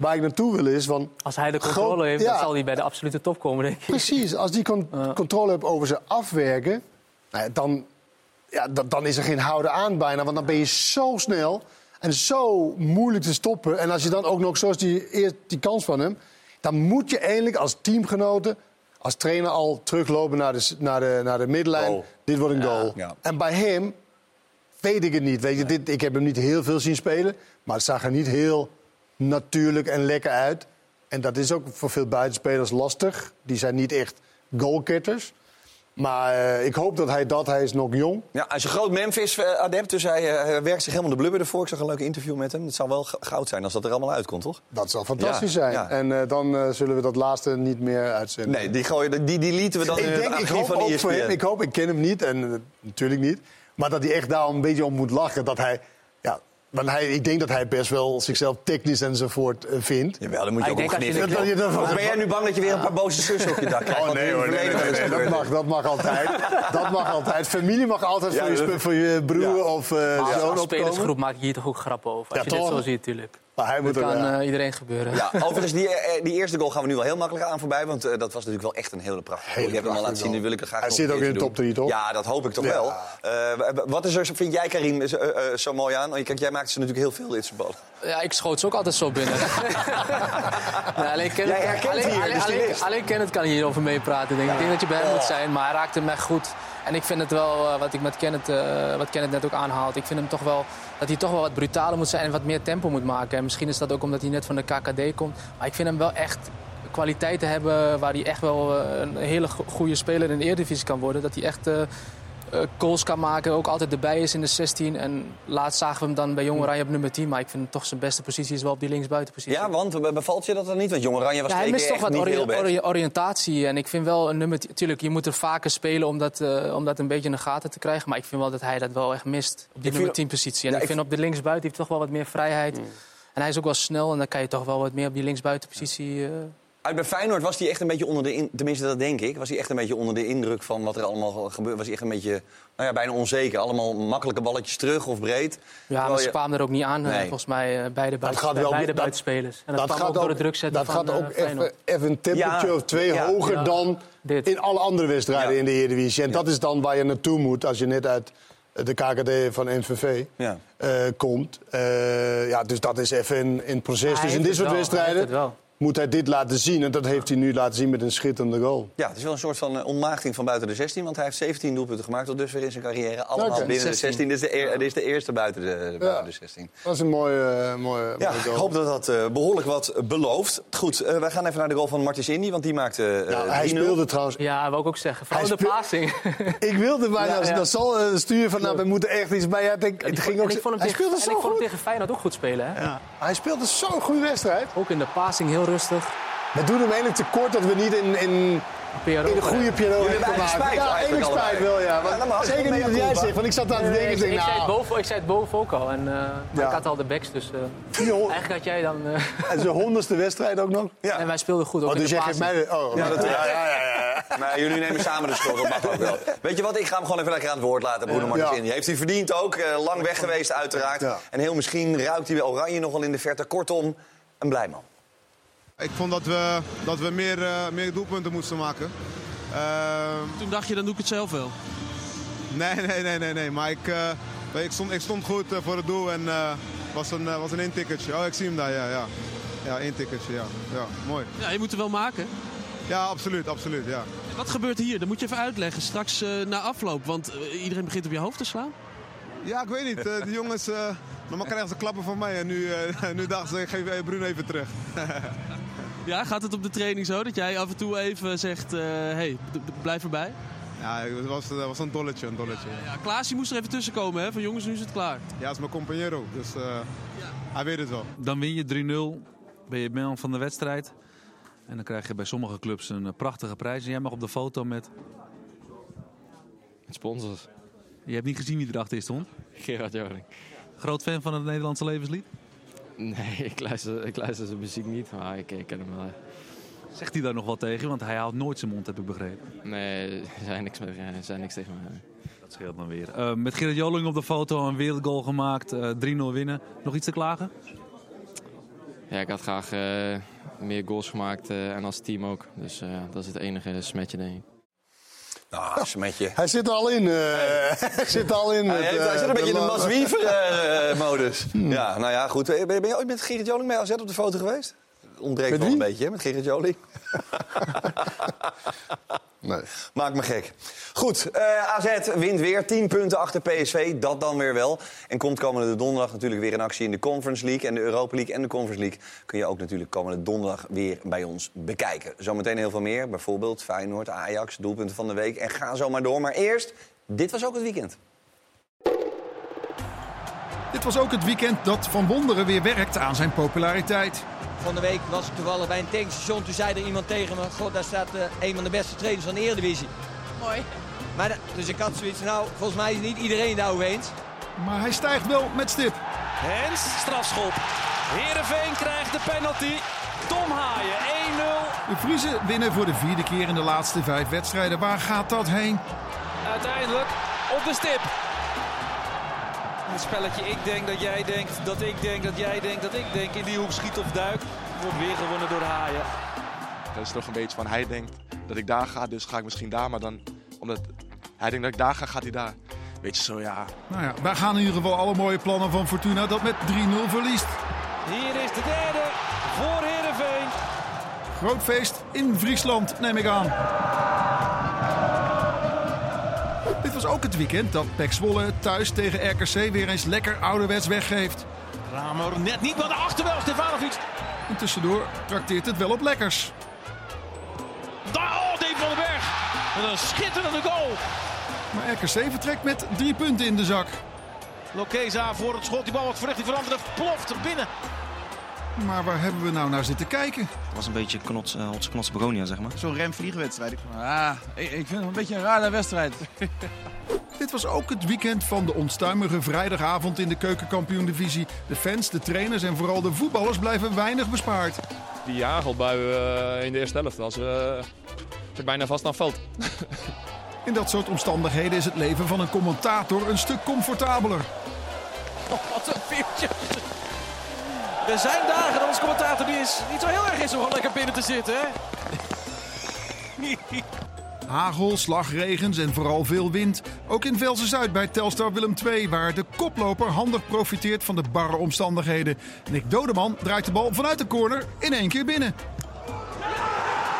waar ik naartoe wil is van... Als hij de controle Groot- heeft, ja. dan zal hij bij de absolute top komen, denk ik. Precies, als die con- controle hebt over zijn afwerken, nou ja, dan, ja, dan, dan is er geen houden aan bijna. Want dan ben je zo snel en zo moeilijk te stoppen. En als je dan ook nog, zoals die, eerst die kans van hem, dan moet je eigenlijk als teamgenoten, als trainer al teruglopen naar de, naar de, naar de middenlijn. Goal. Dit wordt een goal. ja. En bij hem weet ik het niet. Weet je, dit, ik heb hem niet heel veel zien spelen, maar het zag er niet heel natuurlijk en lekker uit. En dat is ook voor veel buitenspelers lastig. Die zijn niet echt goalgetters. Maar eh, ik hoop dat hij dat, hij is nog jong. Ja, hij is een groot Memphis-adept, dus hij, eh, hij werkt zich helemaal de blubber ervoor. Ik zag een leuk interview met hem. Het zou wel goud zijn als dat er allemaal uitkomt, toch? Dat zal fantastisch Ja, zijn. ja. En eh, dan eh, zullen we dat laatste niet meer uitzenden. Nee, die, gooien, die, die lieten we dan in ik, het denk, ik hoop van E ook voor hem. Ik hoop, ik ken hem niet en eh, natuurlijk niet. Maar dat hij echt daar een beetje om moet lachen. Dat hij, want hij, ik denk dat hij best wel zichzelf technisch enzovoort eh, vindt. Jawel, dan moet je ook als ben jij nu bang dat je weer een paar boze zussen op je dak krijgt? Oh nee hoor, nee, nee, nee, dat, mag, dat mag altijd. Dat mag altijd. Familie mag altijd voor, je, spe- voor je broer Ja. of eh Maar zoon als opkomen. spelersgroep maak je hier toch ook grappen over. Als Ja, je dit toch? zo ziet, natuurlijk. Maar hij moet Dat er, kan ja. eh, iedereen gebeuren. Ja, overigens, die, eh, die eerste goal gaan we nu wel heel makkelijk aan voorbij. Want eh, dat was natuurlijk wel echt een hele prachtige goal. Je hebt hem al laten zien, nu wil ik er graag Hij zit ook in de top drie, toch? Ja, dat hoop ik toch Ja. wel. Eh, wat is er, vind jij, Karim, zo, eh, eh, zo mooi aan? Kijk, jij maakt ze natuurlijk heel veel, dit soort ballen. Ja, ik schoot ze ook altijd zo binnen. ja, alleen Kenneth, Jij herkent alleen, hier, alleen, dus alleen, alleen Kenneth kan hierover meepraten. Denk ik. ik denk dat je bij hem Oh. moet zijn, maar hij raakte hem echt goed. En ik vind het wel, eh, wat ik met Kenneth, eh, wat Kenneth net ook aanhaalt... ik vind hem toch wel, dat hij toch wel wat brutaler moet zijn en wat meer tempo moet maken. En misschien is dat ook omdat hij net van de KKD komt. Maar ik vind hem wel echt kwaliteiten hebben waar hij echt wel eh, een hele go- goede speler in de Eredivisie kan worden. Dat hij echt... eh, eh, goals kan maken, ook altijd erbij is in de 16. En laatst zagen we hem dan bij Jong Oranje op nummer 10. Maar ik vind toch zijn beste positie is wel op die linksbuitenpositie. Ja, want be- bevalt je dat dan niet? Want Jong Oranje was Ja, hij mist toch wat ori- ori- oriëntatie. En ik vind wel een nummer... Tuurlijk, je moet er vaker spelen om dat, eh, om dat een beetje in de gaten te krijgen. Maar ik vind wel dat hij dat wel echt mist op die nummer 10 positie. En Ja, ik vind op de linksbuiten heeft toch wel wat meer vrijheid. En hij is ook wel snel en dan kan je toch wel wat meer op die linksbuitenpositie... eh Uit bij Feyenoord was hij echt een beetje onder de... In, tenminste, dat denk ik. Was hij echt een beetje onder de indruk van wat er allemaal gebeurde. Was hij echt een beetje, nou ja, bijna onzeker. Allemaal makkelijke balletjes terug of breed. Ja, maar ze je- kwamen er ook niet aan, eh, Nee. volgens mij, eh, beide, buiten, gaat wel- beide dat- buitenspelers. En dat, Dat kwam ook gaat door de druk zetten dat van gaat eh, ook even, even een temperature Ja, of twee ja, hoger ja. dan Dit. in alle andere wedstrijden Ja. in de Eredivisie. En dat is dan waar je naartoe moet als je net uit de KKD van NVV Ja. eh, komt. Eh, ja, dus dat is even in, in proces. Hij dus in dit soort wel, wedstrijden. Moet hij dit laten zien. En dat heeft hij nu laten zien met een schitterende goal. Ja, het is wel een soort van eh, ontmaagding van buiten de 16. Want hij heeft 17 doelpunten gemaakt tot dusver in zijn carrière. Allemaal binnen de 16. 16. Dit is de, eer- dit is de eerste buiten de, buiten de 16. Dat is een mooie, eh, mooie, Ja, mooie ik goal. hoop dat dat eh, behoorlijk wat belooft. Goed, wij gaan even naar de goal van Martins Indy. Want die maakte eh Nou, hij 3-0. speelde trouwens Ja, wil ik ook zeggen. Vooral de passing. Ik wilde bijna, Ja, ja. dat zal sturen van, nou, we moeten echt iets bij. Ja, ik het ik ging vond- ook, en ik vond hem hij tegen, speelde en ik zo vond hem tegen Feyenoord ook goed spelen. Hè? Ja. Hij speelde zo'n goede wedstrijd. Ook in de passing heel rustig. We doen hem eigenlijk tekort dat we niet in, in, Pierrot, in een goede Jullie hebben gemaakt. spijt Ja, eigenlijk spijt wel, ja. Want Ja, dat mag. zeker niet wat jij zegt, want ik zat aan te denken. ik, ik denk, ik, zei het nou, boven, ik zei het boven ook al. En, eh, Ja. Ik had al de backs, dus eh, joh, eigenlijk had jij dan... eh, het is de honderdste wedstrijd ook nog. Ja. En wij speelden goed, ook Oh, dus de jij geeft mij... Oh, Ja, dat- ja, ja, ja, ja. Maar jullie nemen samen de schuld, dat mag ook wel. Weet je wat, ik ga hem gewoon even lekker aan het woord laten, Bruno Martins Ja. Indy. Heeft hij verdiend ook, eh, lang weg geweest uiteraard. Ja. En heel misschien ruikt hij wel oranje nog wel in de verte. Kortom, een blij man. Ik vond dat we, dat we meer, eh, meer doelpunten moesten maken. Ehm, Toen dacht je, dan doe ik het zelf wel. nee, nee, nee, nee, nee. Maar ik, eh, ik, stond, ik stond goed eh, voor het doel en eh was een, was een intikketje. Oh, ik zie hem daar, ja. Ja, ja intikketje, ja. ja. Mooi. Ja, je moet er wel maken. Ja, absoluut, absoluut, ja. En Wat gebeurt hier? Dat moet je even uitleggen straks eh, na afloop. Want iedereen begint op je hoofd te slaan. Ja, ik weet niet. die jongens, normaal krijgen ze klappen van mij en nu, nu dachten ze, geef Bruno even terug. Ja, gaat het op de training zo dat jij af en toe even zegt: hé, hey, b- b- blijf erbij? ja, het was, het was een dolletje, een dolletje. Ja, Klaasje moest er even tussen komen, hè? Van jongens, nu is het klaar. Ja, het is mijn compagnero, dus eh, hij weet het wel. Dan win je 3-0, ben je man van de wedstrijd. En dan krijg je bij sommige clubs een eh, prachtige prijs. En jij mag op de foto met... Sponsors. Je hebt niet gezien wie erachter stond. Gerard Joring. Groot fan van het Nederlandse levenslied? Nee, ik luister, ik luister zijn muziek niet, maar ik, ik ken hem wel. Zegt hij daar nog wat tegen? Want hij haalt nooit zijn mond, heb ik begrepen. Nee, er zijn niks, meer, zijn niks tegen mij. Dat scheelt dan weer. Eh, met Gerard Joling op de foto, een wereldgoal gemaakt, eh 3-0 winnen. Nog iets te klagen? Ja, ik had graag eh, meer goals gemaakt en als team ook. Dus dat is het enige smetje, denk ik. Nou, smetje. Hij zit er al in. eh, hij zit er al in. Hij, met, heeft- hij eh, zit een beetje in de Mas Wiever-modus. Ja, nou ja, goed. Ben, ben je ooit met Gerrit Joling bij AZ op de foto geweest? Ontbreekt wel een beetje, hè, met Gerrit Joling. Nee. Maakt me gek. Goed, eh, AZ wint weer 10 punten achter PSV. Dat dan weer wel. En komt komende donderdag natuurlijk weer in actie in de Conference League. En de Europa League en de Conference League kun je ook natuurlijk komende donderdag weer bij ons bekijken. Zometeen heel veel meer. Bijvoorbeeld Feyenoord, Ajax, doelpunten van de week. En ga zo maar door. Maar eerst, dit was ook het weekend. Dit was ook het weekend dat Van Wonderen weer werkt aan zijn populariteit. Van de week was ik toevallig bij een tankstation. Toen zei er iemand tegen me: God, daar staat eh, een van de beste trainers van de Eredivisie. Mooi. Maar, dus ik had zoiets, nou, volgens mij is niet iedereen daarover eens. Maar hij stijgt wel met stip. Hens, strafschop. Heerenveen krijgt de penalty. Tom Haaien, 1-0. De Vriezen winnen voor de vierde keer in de laatste vijf wedstrijden. Waar gaat dat heen? Uiteindelijk op de stip. Het spelletje ik denk dat jij denkt, dat ik denk, dat jij denkt, dat ik denk. In die hoek schiet of duik. Wordt weer gewonnen door Haaien. Dat is toch een beetje van hij denkt dat ik daar ga, dus ga ik misschien daar. Maar dan, omdat hij denkt dat ik daar ga, gaat hij daar. Weet je zo, ja. Nou ja, wij gaan in ieder geval alle mooie plannen van Fortuna dat met 3-0 verliest. Hier is de derde voor Heerenveen. Groot feest in Friesland, neem ik aan. Was ook het weekend dat Pek Zwolle thuis tegen RKC weer eens lekker ouderwets weggeeft. Ramer net niet, maar de achterwel Stefanovic. En tussendoor trakteert het wel op lekkers. Daar, oh, Dave van den Berg. Met een schitterende goal. Maar RKC vertrekt met drie punten in de zak. Lokeza voor het schot. Die bal wordt verricht. Die verandert. Ploft er binnen. Maar waar hebben we nou naar zitten kijken? Het was een beetje knots, uh, knots begonia, zeg maar. Zo'n remvliegwedstrijd. Ah, ik, ik vind het een beetje een rare wedstrijd. Dit was ook het weekend van de onstuimige vrijdagavond in de keukenkampioen-divisie. De fans, de trainers en vooral de voetballers blijven weinig bespaard. Die jagelbuien uh, in de eerste helft, als we uh, bijna vast aan veld. In dat soort omstandigheden is het leven van een commentator een stuk comfortabeler. Oh, wat een veertje. Er zijn dagen dat als commentator die is niet zo heel erg is om gewoon lekker binnen te zitten, hè? Hagel, slagregens en vooral veel wind. Ook in Velsen Zuid bij Telstar Willem II, waar de koploper handig profiteert van de barre omstandigheden. Nick Dodeman draait de bal vanuit de corner in één keer binnen.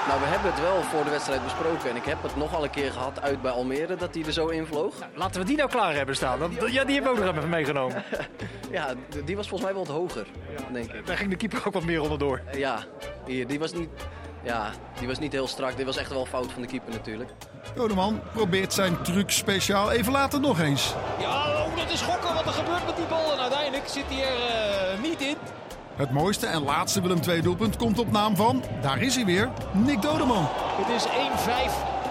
Nou, we hebben het wel voor de wedstrijd besproken. En ik heb het nogal een keer gehad uit bij Almere dat hij er zo invloog. Nou, laten we die nou klaar hebben staan. Ja, die hebben we ook nog even meegenomen. ja, die was volgens mij wel wat hoger, denk ik. Daar ging de keeper ook wat meer onderdoor. Ja, hier, die was niet... Ja, die was niet heel strak. Dit was echt wel fout van de keeper natuurlijk. Dodeman probeert zijn truc speciaal even later nog eens. Ja, oh, dat is gokken wat er gebeurt met die bal. En uiteindelijk zit hij er uh, niet in. Het mooiste en laatste Willem II doelpunt komt op naam van, daar is hij weer, Nick Dodeman. Het is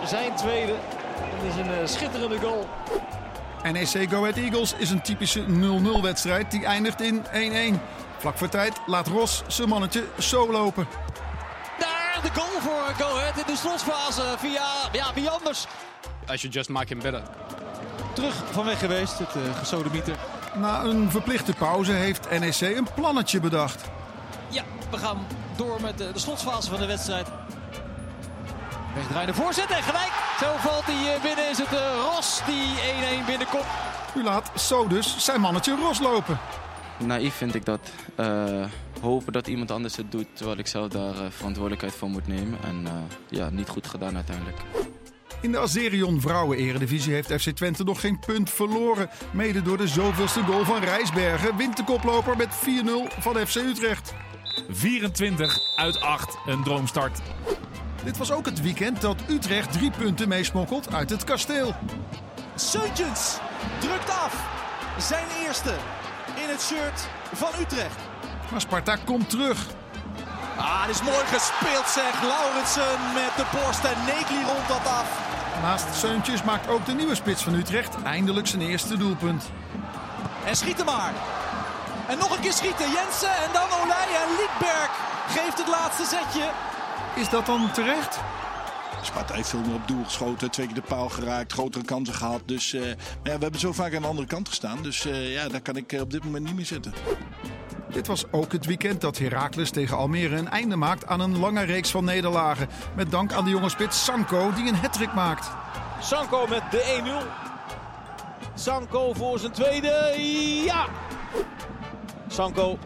1-5, zijn tweede. Het is een uh, schitterende goal. NEC Go Ahead Eagles is een typische 0-0 wedstrijd die eindigt in 1-1. Vlak voor tijd laat Ros zijn mannetje zo lopen. Daar de goal voor Go Ahead in de slotfase via, ja, wie anders? I should just make him better. Terug van weg geweest, het uh, gesodemieter. Na een verplichte pauze heeft NEC een plannetje bedacht. Ja, we gaan door met de, de slotfase van de wedstrijd. Wegdraaiende voorzet en gelijk. Zo valt hij binnen. Is het uh, Ros die 1-1 binnenkomt. U laat zo dus zijn mannetje Ros lopen. Naïef vind ik dat. Uh, hopen dat iemand anders het doet, terwijl ik zelf daar uh, verantwoordelijkheid voor moet nemen. En ja, niet goed gedaan uiteindelijk. In de Azerion Vrouwen-eredivisie heeft FC Twente nog geen punt verloren. Mede door de zoveelste goal van Rijsbergen wint de koploper met 4-0 van FC Utrecht. 24 uit 8, een droomstart. Dit was ook het weekend dat Utrecht drie punten meesmokkelt uit het kasteel. Seuntjens drukt af. Zijn eerste in het shirt van Utrecht. Maar Sparta komt terug. Ah, dit is mooi gespeeld zeg. Lauritsen met de borst en Negli rond dat af. Naast Seuntjes maakt ook de nieuwe spits van Utrecht eindelijk zijn eerste doelpunt. En schieten maar. En nog een keer schieten. Jensen en dan Olij en Liedberg geeft het laatste zetje. Is dat dan terecht? Sparta heeft veel meer op doel geschoten, twee keer de paal geraakt, grotere kansen gehad. Dus uh, maar ja, we hebben zo vaak aan de andere kant gestaan. Dus uh, ja, daar kan ik op dit moment niet meer zitten. Dit was ook het weekend dat Heracles tegen Almere een einde maakt aan een lange reeks van nederlagen. Met dank aan de jonge spits Sanko die een hattrick maakt. Sanko met de 1-0. Sanko voor zijn tweede. Ja! Sanko.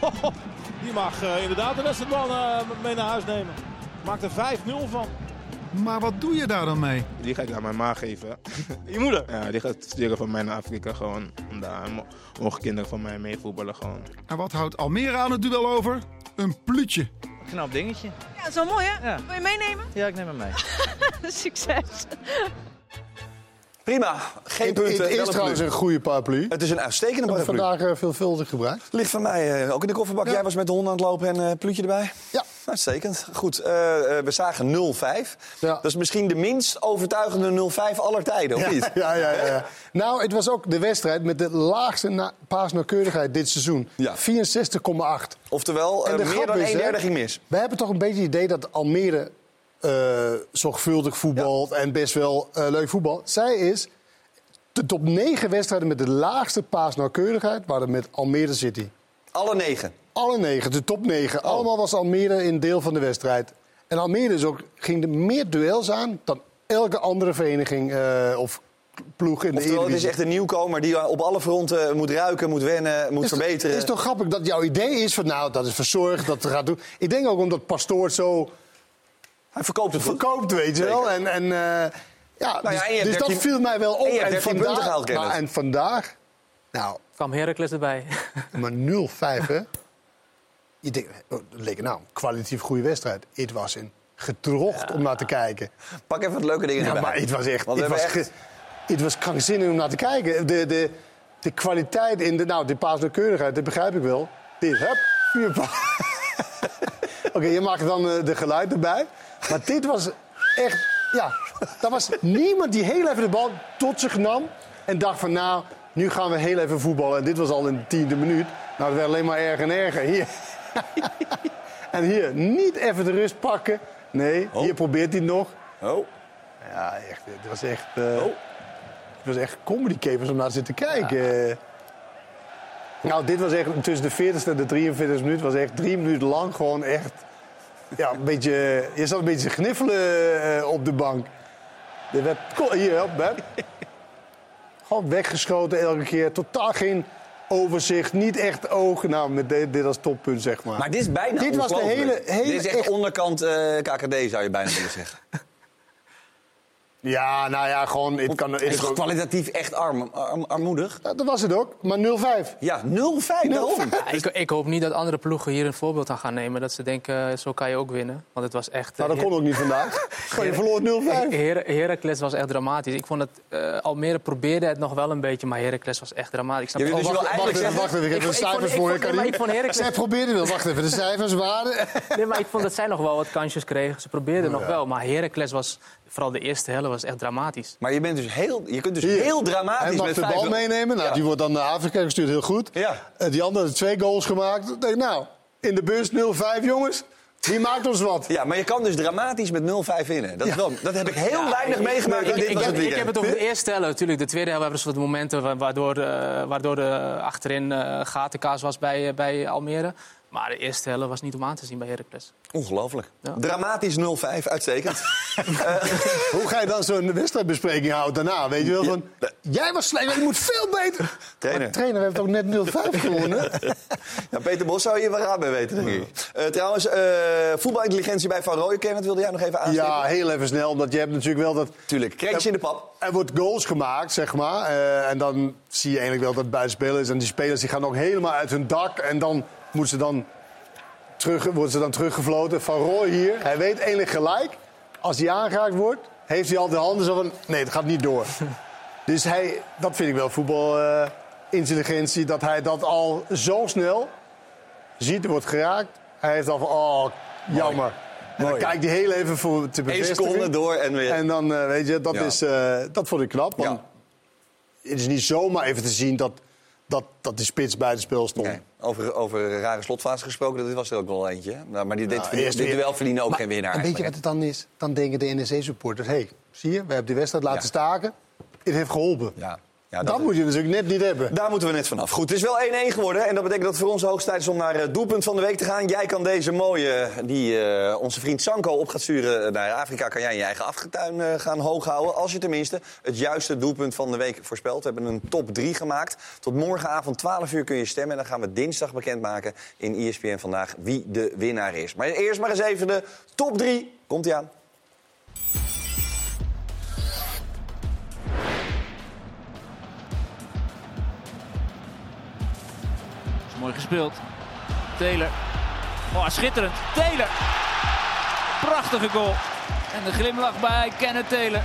Die mag uh, inderdaad de wedstrijdman uh, mee naar huis nemen. Maakt er 5-0 van. Maar wat doe je daar dan mee? Die ga ik aan mijn ma geven. Je moeder? Ja, die gaat sturen van mij naar Afrika gewoon. Om daar mogen kinderen van mij mee voetballen gewoon. En wat houdt Almere aan het duel over? Een pluutje. Knap dingetje. Ja, dat is wel mooi hè? Ja. Wil je meenemen? Ja, ik neem hem mee. Succes. Prima, geen punten. het is trouwens een goede paraplu. Het is een uitstekende Ik heb het paraplu. vandaag uh, veelvuldig gebruikt. Ligt van mij uh, ook in de kofferbak. Jij was met de honden aan het lopen en uh, pluutje erbij? Ja. Uitstekend. Goed, we zagen 0-5. Ja. Dat is misschien de minst overtuigende 0-5 aller tijden, of niet? Ja, ja, ja, ja. nou, het was ook de wedstrijd met de laagste paasnauwkeurigheid dit seizoen. Ja. 64,8. Oftewel, meer dan een derde ging mis. We hebben toch een beetje het idee dat Almere zorgvuldig voetbalt en best wel leuk voetbal. Zij is De top 9 wedstrijden met de laagste paasnauwkeurigheid waren met Almere City. Alle negen? Alle negen, de top 9. Allemaal was Almere in deel van de wedstrijd. En Almere is ook, ging er meer duels aan dan elke andere vereniging eh, of ploeg in de Oftewel, het is Eredivisie. echt een nieuwkomer die op alle fronten moet ruiken, moet wennen, moet Is- verbeteren. Het is toch grappig dat jouw idee is van nou, dat is verzorgd, dat gaat doen. Ik denk ook omdat Pastoor zo... Hij verkoopt het. Verkoopt, weet je wel. En, en, eh, ja, Nou ja, dus, en dus dat 13 viel mij wel op. en je hebt 13 punten gehaald, Kenneth. nou, en vandaag, nou, kwam Heracles erbij. maar 0-5 hè. Je denkt, oh, dat leek nou, een kwalitatief goede wedstrijd. Het was een gedrocht om naar te kijken. Pak even wat leuke dingen Ja, erbij. maar het was echt, het was, echt... het was krankzinnig om naar te kijken. De, de, de kwaliteit in de, nou, de paasnauwkeurigheid, dat begrijp ik wel. Dit, hup, vier Oké, je maakt dan eh, de geluid erbij. Maar dit was echt, ja, er was niemand die heel even de bal tot zich nam en dacht van, nou, nu gaan we heel even voetballen. En dit was al in de tiende minuut. Nou, het werd alleen maar erger en erger. Hier. en hier, niet even de rust pakken. Nee, hier probeert hij het nog. Oh. Ja, echt. Het was echt. eh Het was echt comedy capers om naar te zitten kijken. Nou, dit was echt tussen de 40ste en de 43 minuut was echt drie minuten lang gewoon echt. Ja, een beetje. Je zat een beetje te gniffelen eh, op de bank. Er werd. Hier, help, Beb. Gewoon weggeschoten elke keer. Totaal geen overzicht. Niet echt oog. Nou, met dit, dit als toppunt, zeg maar. Maar dit is bijna Dit was de hele. hele Dit is echt, onderkant eh, KKD, zou je bijna willen zeggen. Ja, nou ja, gewoon. Het kan, Het is kwalitatief echt arm, arm- armoedig? Ja, dat was het ook, maar 0-5. Ja, 0-5, daarom. Ja, ik, ik hoop niet dat andere ploegen hier een voorbeeld aan gaan nemen. Dat ze denken, zo kan je ook winnen. Want het was echt... Nou, dat eh, kon ook niet vandaag. Gewoon, je verloor 0-5. Her Heracles was echt dramatisch. Ik vond het, eh, Almere probeerde het nog wel een beetje, maar Heracles was echt dramatisch. Ik snap- dus Oh, wel eigenlijk wacht, wacht even, ik heb de vond- cijfers voor je, Zij probeerde wel. Wacht even, de cijfers waren... Nee, maar ik vond dat zij nog wel wat kansjes kregen. Ze probeerden nog wel, maar Heracles was, vooral de eerste helft, was echt dramatisch. Maar je, bent dus heel, je kunt dus Hier. heel dramatisch Hij mag met de vijf- bal meenemen. Nou, Ja. Die wordt dan naar Afrika gestuurd, heel goed. Ja. Eh, die andere had twee goals gemaakt. Ik denk, nou, in de bus 0-5, jongens. Die maakt ons wat. Ja, maar je kan dus dramatisch met 0-5 winnen. Dat, is wel, dat heb ik heel weinig meegemaakt in Ik, dit ik, was heb, het ik heb het over de eerste helft. Natuurlijk, de tweede helft hebben ze wat momenten wa- waardoor, eh, waardoor de achterin eh gatenkaas was bij, eh, bij Almere. Maar de eerste helft was niet om aan te zien bij Heracles. Ongelooflijk. Dramatisch 0-5, uitstekend. Hoe ga je dan zo'n wedstrijdbespreking houden daarna? Weet je wel van, jij was slecht, je moet veel beter. Trainer. Maar trainer, we hebben toch net 0-5 gewonnen? Ja, Peter Bos zou je wel raad bij weten, denk ik. Eh, trouwens, eh, voetbalintelligentie bij Van Rooij. Kenneth, wilde jij nog even aanstippen? Ja, heel even snel, omdat je hebt natuurlijk wel dat... Tuurlijk, kreeg in de pap. Er wordt goals gemaakt, zeg maar. eh, en dan zie je eigenlijk wel dat het buitenspel is. En die spelers die gaan ook helemaal uit hun dak. En dan, moeten ze dan terug, worden ze dan teruggefloten. Van Roy hier, hij weet eigenlijk gelijk. Als hij aangeraakt wordt, heeft hij al de handen zo van... Nee, het gaat niet door. dus hij, dat vind ik wel voetbalintelligentie. dat hij dat al zo snel ziet. Er wordt geraakt. Hij heeft al van, oh, jammer. En dan Mooi. kijkt hij heel even voor te Eén bevestigen. seconde door en weer. En dan, eh, weet je, dat, Ja. is, eh, dat vond ik knap. Want het is niet zomaar even te zien dat, dat, dat die spits bij het spel stond. Over, over rare slotfase gesproken, dat was er ook wel eentje. Maar die, dit, Nou, dit, dit duel verdienen ook geen winnaar. Weet je wat het dan is? Dan denken de NEC-supporters... hé, hey, zie je, we hebben die wedstrijd laten Ja. staken. Het heeft geholpen. Ja. Ja, dat moet je natuurlijk net niet hebben. Daar moeten we net vanaf. Goed, het is wel 1-1 geworden. En dat betekent dat het voor ons de hoogste tijd is om naar het doelpunt van de week te gaan. Jij kan deze mooie, die eh, onze vriend Sanko op gaat sturen naar Afrika... kan jij in je eigen afgetuin eh, gaan hoog houden. Als je tenminste het juiste doelpunt van de week voorspelt. We hebben een top 3 gemaakt. Tot morgenavond 12 uur kun je stemmen. En dan gaan we dinsdag bekendmaken in ESPN Vandaag wie de winnaar is. Maar eerst maar eens even de top 3. Komt-ie aan. Mooi gespeeld. Taylor. Oh, schitterend. Taylor. Prachtige goal. En de glimlach bij Kenneth Taylor.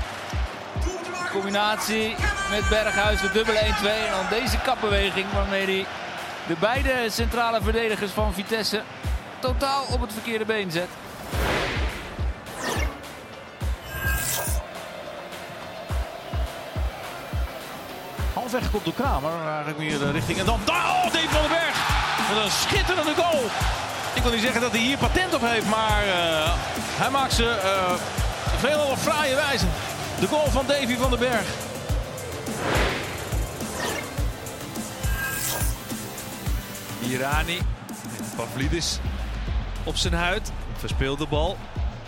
Combinatie met Berghuis, de dubbele 1-2. En dan deze kapbeweging waarmee hij de beide centrale verdedigers van Vitesse totaal op het verkeerde been zet. Halfweg komt de Kramer, eigenlijk meer de richting. En dan, daar, oh, van den Berg. Wat een schitterende goal. Ik wil niet zeggen dat hij hier patent op heeft, maar eh, hij maakt ze uh, veelal op fraaie wijze. De goal van Davy van den Berg. Irani Pavlidis op zijn huid. Verspeelt de bal.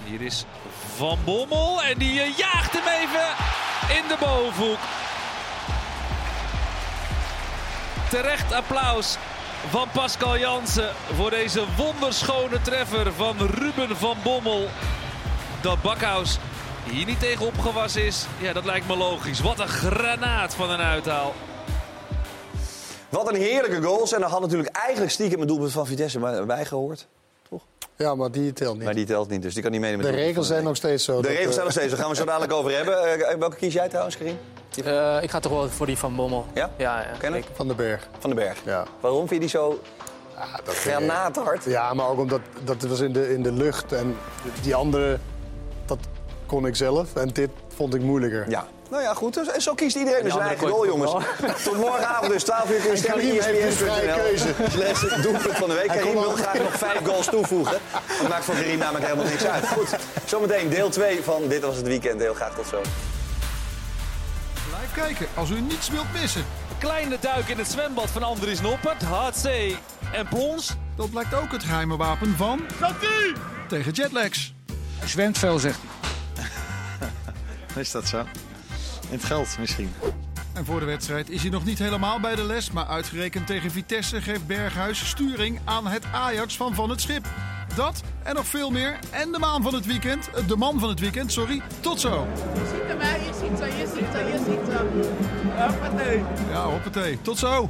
Hier is Van Bommel en die eh, jaagt hem even in de bovenhoek. Terecht applaus van Pascal Jansen voor deze wonderschone treffer van Ruben van Bommel. Dat Bakhuis hier niet tegen opgewassen is, ja, dat lijkt me logisch. Wat een granaat van een uithaal. Wat een heerlijke goals. En er had natuurlijk eigenlijk stiekem het doelpunt van Vitesse bij- bijgehoord. Ja, maar die telt niet. Maar die telt niet, dus die kan niet meedoen met De regels zijn nog steeds zo. De dat, regels eh, zijn nog steeds, daar gaan we zo dadelijk over hebben. Eh, welke kies jij trouwens, Karim? Eh, ik ga toch wel voor die van Bommel. Ja? Ja, ja. Ken ik? Van den Berg. Van den Berg. Ja. Waarom vind je die zo dat granaathard? Ja, maar ook omdat dat was in de, in de lucht. En die andere, dat kon ik zelf. En dit vond ik moeilijker. Ja. Nou ja, goed. Dus- En zo kiest iedereen dus zijn eigen ik jongens. Tot morgenavond dus 12 uur kun je En stemmen. Karim heeft een vrije keuze. Slash doelpunt van de week. Hij Karim wil graag nog vijf goals toevoegen. Dat maakt voor Karim namelijk helemaal niks uit. Goed, zometeen deel 2 van Dit Was Het Weekend. Heel graag tot zo. Blijf kijken als u niets wilt missen. Kleine duik in het zwembad van Andries Noppert. Hardzee en plons. Dat blijkt ook het geheime wapen van... Tegen jetlags. Zwemt veel, zegt Is dat zo? In het geld misschien. En voor de wedstrijd is hij nog niet helemaal bij de les. Maar uitgerekend tegen Vitesse geeft Berghuis sturing aan het Ajax van Van het Schip. Dat en nog veel meer. En de maan van het weekend. eh, De man van het weekend, sorry. Tot zo. ziet hem, hè? Je ziet hem, je ziet hem, je ziet hem. Hoppatee. Ja, hoppatee. Tot zo.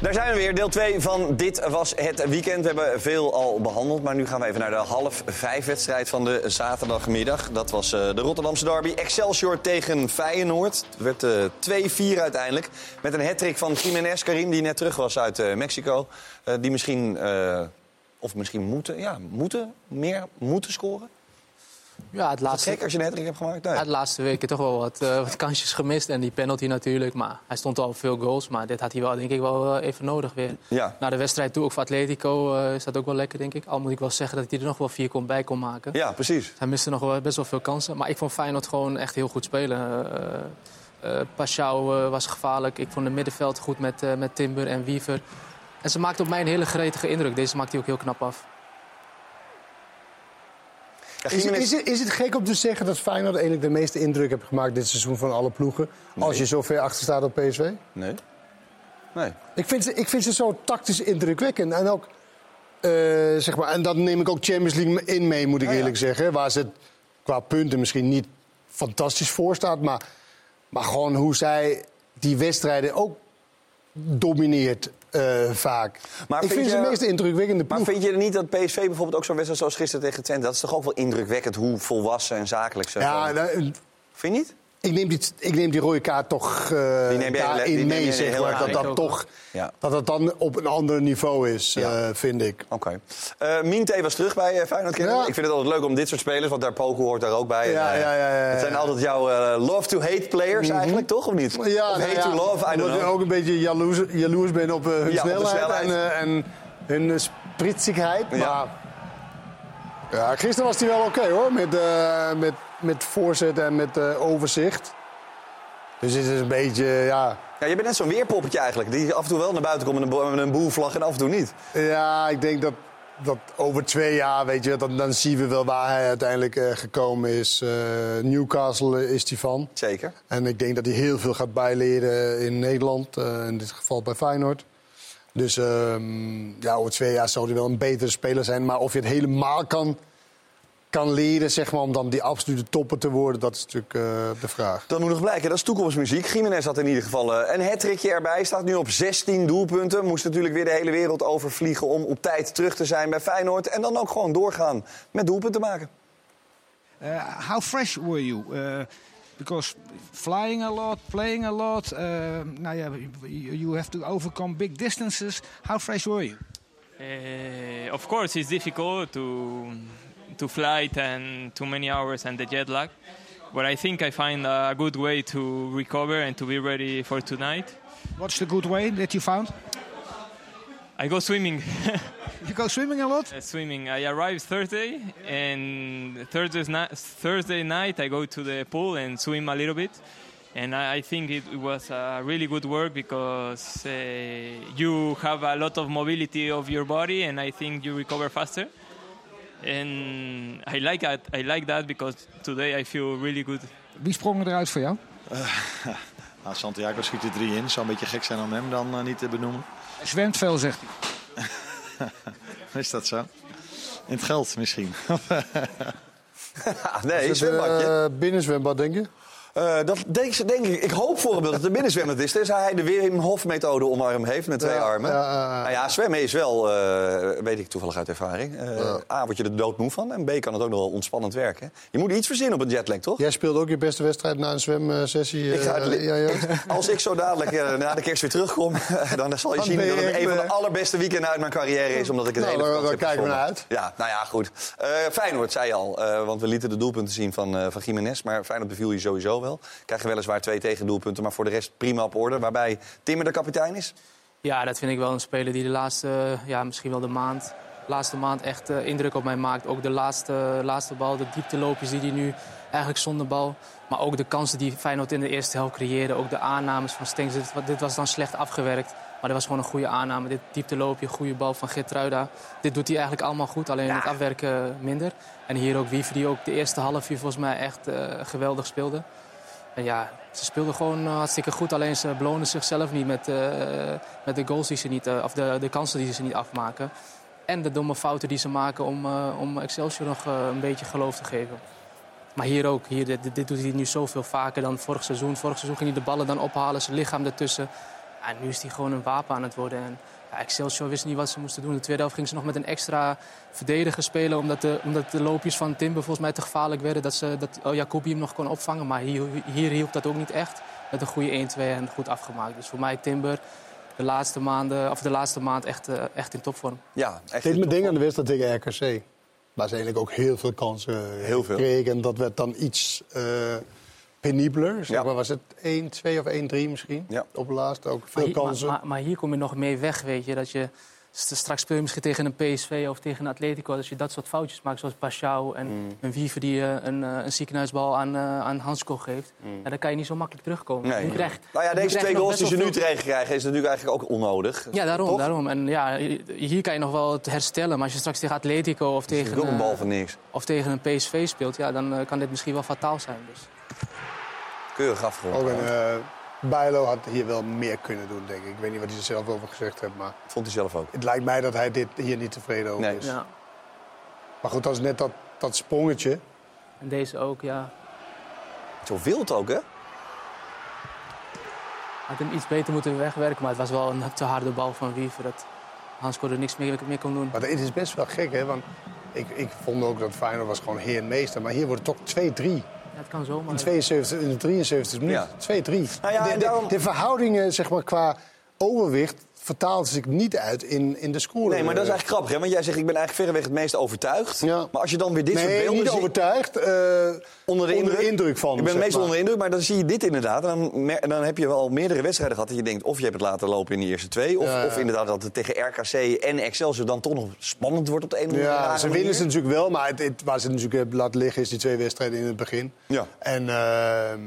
Daar zijn we weer, deel 2 van Dit Was Het Weekend. We hebben veel al behandeld, maar nu gaan we even naar de half vijf wedstrijd van de zaterdagmiddag. Dat was eh, de Rotterdamse derby. Excelsior tegen Feyenoord. Het werd eh, 2-4 uiteindelijk. Met een hattrick van Jiménez Karim, die net terug was uit eh, Mexico. Eh, die misschien, eh, of misschien moeten, ja, moeten, meer moeten scoren. Ja, het laatste, gek als je een hattrick hebt gemaakt? Nee. ja, de laatste weken toch wel wat, eh, wat kansjes gemist. En die penalty natuurlijk. Maar hij stond al op veel goals. Maar dit had hij wel, denk ik, wel eh, even nodig weer. Ja. Na de wedstrijd toe, ook voor Atletico, eh, is dat ook wel lekker, denk ik. Al moet ik wel zeggen dat hij er nog wel vier kon bij kon maken. Ja, precies. Hij miste nog wel, best wel veel kansen. Maar ik vond Feyenoord gewoon echt heel goed spelen. Uh, Pashao was gevaarlijk. Ik vond het middenveld goed met, met Timber en Wiever. En ze maakte op mij een hele gretige indruk. Deze maakte hij ook heel knap af. Is, is, het, is het gek om te zeggen dat Feyenoord eigenlijk de meeste indruk heeft gemaakt dit seizoen van alle ploegen? Nee. Als je zo ver achter staat op PSV? Nee. Nee. Ik vind ze, ik vind ze zo tactisch indrukwekkend. En ook, uh, zeg maar, en dat neem ik ook Champions League in mee, moet ik ja, eerlijk ja. zeggen. Waar ze qua punten misschien niet fantastisch voor staat. Maar, maar gewoon hoe zij die wedstrijden ook domineert. Uh, vaak. Maar ik vind, vind ze de meest indrukwekkende ploeg. Maar vind je niet dat PSV bijvoorbeeld ook zo'n wedstrijd zoals gisteren tegen Twente... dat is toch ook wel indrukwekkend hoe volwassen en zakelijk ze Ja, nou, Vind je niet? Ik neem, die, ik neem die rode kaart toch uh, die neem daarin die mee, zeg maar. Dat dat, toch, ja. dat dat dan op een ander niveau is, ja. uh, vind ik. Oké. Okay. Uh, Minte was terug bij Feyenoord. Ja. Ik vind het altijd leuk om dit soort spelers, want daar Poku hoort daar ook bij. Ja, ja, ja, het zijn altijd jouw love-to-hate players mm -hmm. eigenlijk, toch? Of niet? Ja, of nou hate to love, I don't Omdat know. je ook een beetje jaloers, jaloers bent op hun snelheid, snelheid, En, en hun spritsigheid. Maar ja, gisteren was hij wel oké okay, hoor, met, met, met voorzet en met overzicht. Dus het is een beetje, ja... Ja, je bent net zo'n weerpoppetje eigenlijk. Die af en toe wel naar buiten komt met een, een boelvlag en af en toe niet. Ja, ik denk dat, dat over twee jaar, weet je, dan, dan zien we wel waar hij uiteindelijk uh, gekomen is. Uh, Newcastle is hij van. Zeker. En ik denk dat hij heel veel gaat bijleren in Nederland. In dit geval bij Feyenoord. Dus um, ja, over twee jaar zou hij wel een betere speler zijn. Maar of je het helemaal kan kan leren zeg maar, om dan die absolute topper te worden, dat is natuurlijk uh, de vraag. Dat moet nog blijken, dat is toekomstmuziek. Jiménez had in ieder geval uh, een hattrickje erbij. Staat nu op 16 doelpunten. Moest natuurlijk weer de hele wereld overvliegen om op tijd terug te zijn bij Feyenoord. En dan ook gewoon doorgaan met doelpunten maken. Uh, how fresh were you? because flying a lot, playing a lot. now yeah, you have to overcome big distances. How fresh were you? of course, it's difficult to to flight and too many hours and the jet lag. But I think I find a good way to recover and to be ready for tonight. What's the good way that you found? I go swimming. you go swimming a lot? Uh, swimming. I arrive Thursday, and Thursday, ni- Thursday night I go to the pool and swim a little bit. And I, I think it, was a really good work because uh, you have a lot of mobility of your body, and I think you recover faster. And I like that. I like that because today I feel really good. Wie sprong eruit voor jou? nou, Santiago schiet er drie in. Zou een beetje gek zijn om hem dan eh, niet te benoemen. Hij zwemt veel, zegt hij. Is dat zo? In het geld misschien. nee, Is het, zwembadje. eh, binnenzwembad, denk je? Eh, dat denk, ik- denk ik. Ik hoop voor hem dat het een binnenzwembad is. Tenzij hij de Wim Hof methode omarm heeft met twee Ja, armen. ja. Nou ja, zwemmen is wel, eh, weet ik toevallig uit ervaring. Eh, A, word je er doodmoe van. En B, kan het ook nog wel ontspannend werken. Je moet iets verzinnen op een jetlag, toch? Jij speelde ook je beste wedstrijd na een zwemsessie. Ik ga. Als ik zo dadelijk na de kerst weer terugkom, dan zal je Dan zien dat het een van de allerbeste weekenden uit mijn carrière is. Omdat ik het Nou, hele daar- kijken we naar Ja, nou ja, goed. Feyenoord zei je al, want we lieten de doelpunten zien van, van Jiménez. Maar Feyenoord beviel je sowieso wel. Krijg je weliswaar twee tegendoelpunten, maar voor de rest prima op orde. Waarbij Timmer de kapitein is. Ja, dat vind ik wel een speler die de laatste, ja, misschien wel de maand, laatste maand echt eh, indruk op mij maakt. Ook de laatste, laatste bal, de diepteloopjes die hij nu eigenlijk zonder bal. Maar ook de kansen die Feyenoord in de eerste helft creëerde. Ook de aannames van Stenks. Dit, dit was dan slecht afgewerkt. Maar dit was gewoon een goede aanname. Dit diepteloopje, goede bal van Gertruida. Dit doet hij eigenlijk allemaal goed, alleen het afwerken minder. En hier ook Wiever die ook de eerste half uur volgens mij echt eh, geweldig speelde. En ja, ze speelden gewoon eh, hartstikke goed. Alleen ze belonen zichzelf niet met, eh, met de goals die ze niet, eh, of de, de kansen die ze niet afmaken. En de domme fouten die ze maken om, om Excelsior nog een beetje geloof te geven. Maar hier ook. Hier, dit, dit doet hij nu zoveel vaker dan vorig seizoen. Vorig seizoen ging hij de ballen dan ophalen, zijn lichaam ertussen. En nu is hij gewoon een wapen aan het worden. En ja, Excelsior wist niet wat ze moesten doen. In de tweede helft gingen ze nog met een extra verdediger spelen. Omdat de, omdat de loopjes van Timber volgens mij te gevaarlijk werden. Dat, ze, dat oh, Jacobi hem nog kon opvangen. Maar hier, hier hielp dat ook niet echt. Met een goede 1-2 en goed afgemaakt. Dus voor mij Timber de laatste, maanden, of de laatste maand echt, eh, echt in topvorm. Ja, Het deed me dingen aan de wedstrijd tegen RKC. Waar ze eigenlijk ook heel veel kansen Heel veel. kregen. En dat werd dan iets eh, penibeler. Zeg maar, was het 1-2 of 1-3 misschien? Op het laatst ook veel Maar hier, kansen. Maar, maar, maar hier kom je nog mee weg, weet je. Dat je st- straks speel je misschien tegen een PSV of tegen een Atletico. Als je dat soort foutjes maakt, zoals Pashao en Mm. een Wiever die eh, een, eh, een ziekenhuisbal aan, eh aan Hansko geeft. Mm. Ja, dan kan je niet zo makkelijk terugkomen. Nee. Nu krijgt- nou ja, deze twee goals die ze nu tegen krijgen is natuurlijk eigenlijk ook onnodig. Ja, daarom. Toch? daarom. En ja, hier kan je nog wel het herstellen. Maar als je straks tegen Atletico of tegen, ook een bal van niks. of tegen een PSV speelt, ja, dan kan dit misschien wel fataal zijn. Dus. Keurig afgerond. Ook een, eh Bijlo had hier wel meer kunnen doen, denk ik. Ik weet niet wat hij er zelf over gezegd heeft, maar... Vond hij zelf ook. Het lijkt mij dat hij dit hier niet tevreden over Nee. is. Ja. Maar goed, dat is net dat, dat sprongetje. En deze ook, ja. Zo wild ook, hè? Had hem iets beter moeten wegwerken, maar het was wel een te harde bal van Wiever. Dat Hansko er niks meer, meer kon doen. Maar het is best wel gek, hè? Want ik, ik vond ook dat Feyenoord was gewoon heer en meester. Maar hier wordt het toch 2-3. Ja, het kan zomaar. In, 72, in de 73 minuten. 2-3. Nou ja, de, en de- daarom- de verhoudingen zeg maar, qua overwicht vertaalt zich niet uit in, in de score. Nee, maar dat is eigenlijk grappig, hè? Want jij zegt, ik ben eigenlijk verreweg het meest overtuigd. Ja. Maar als je dan weer dit soort Nee, beelden niet overtuigd. eh, Onder de indruk, van. Ik ben het meest maar. onder de indruk, maar dan zie je dit inderdaad. En dan, dan heb je wel meerdere wedstrijden gehad dat je denkt... of je hebt het laten lopen in de eerste twee... of, Ja, ja. of inderdaad dat het tegen RKC en Excelsior dan toch nog spannend wordt op de een of andere Ja, rare ze winnen manier. ze natuurlijk wel, maar het, het- waar ze natuurlijk hebben laten liggen is die twee wedstrijden in het begin. Ja. En ehm,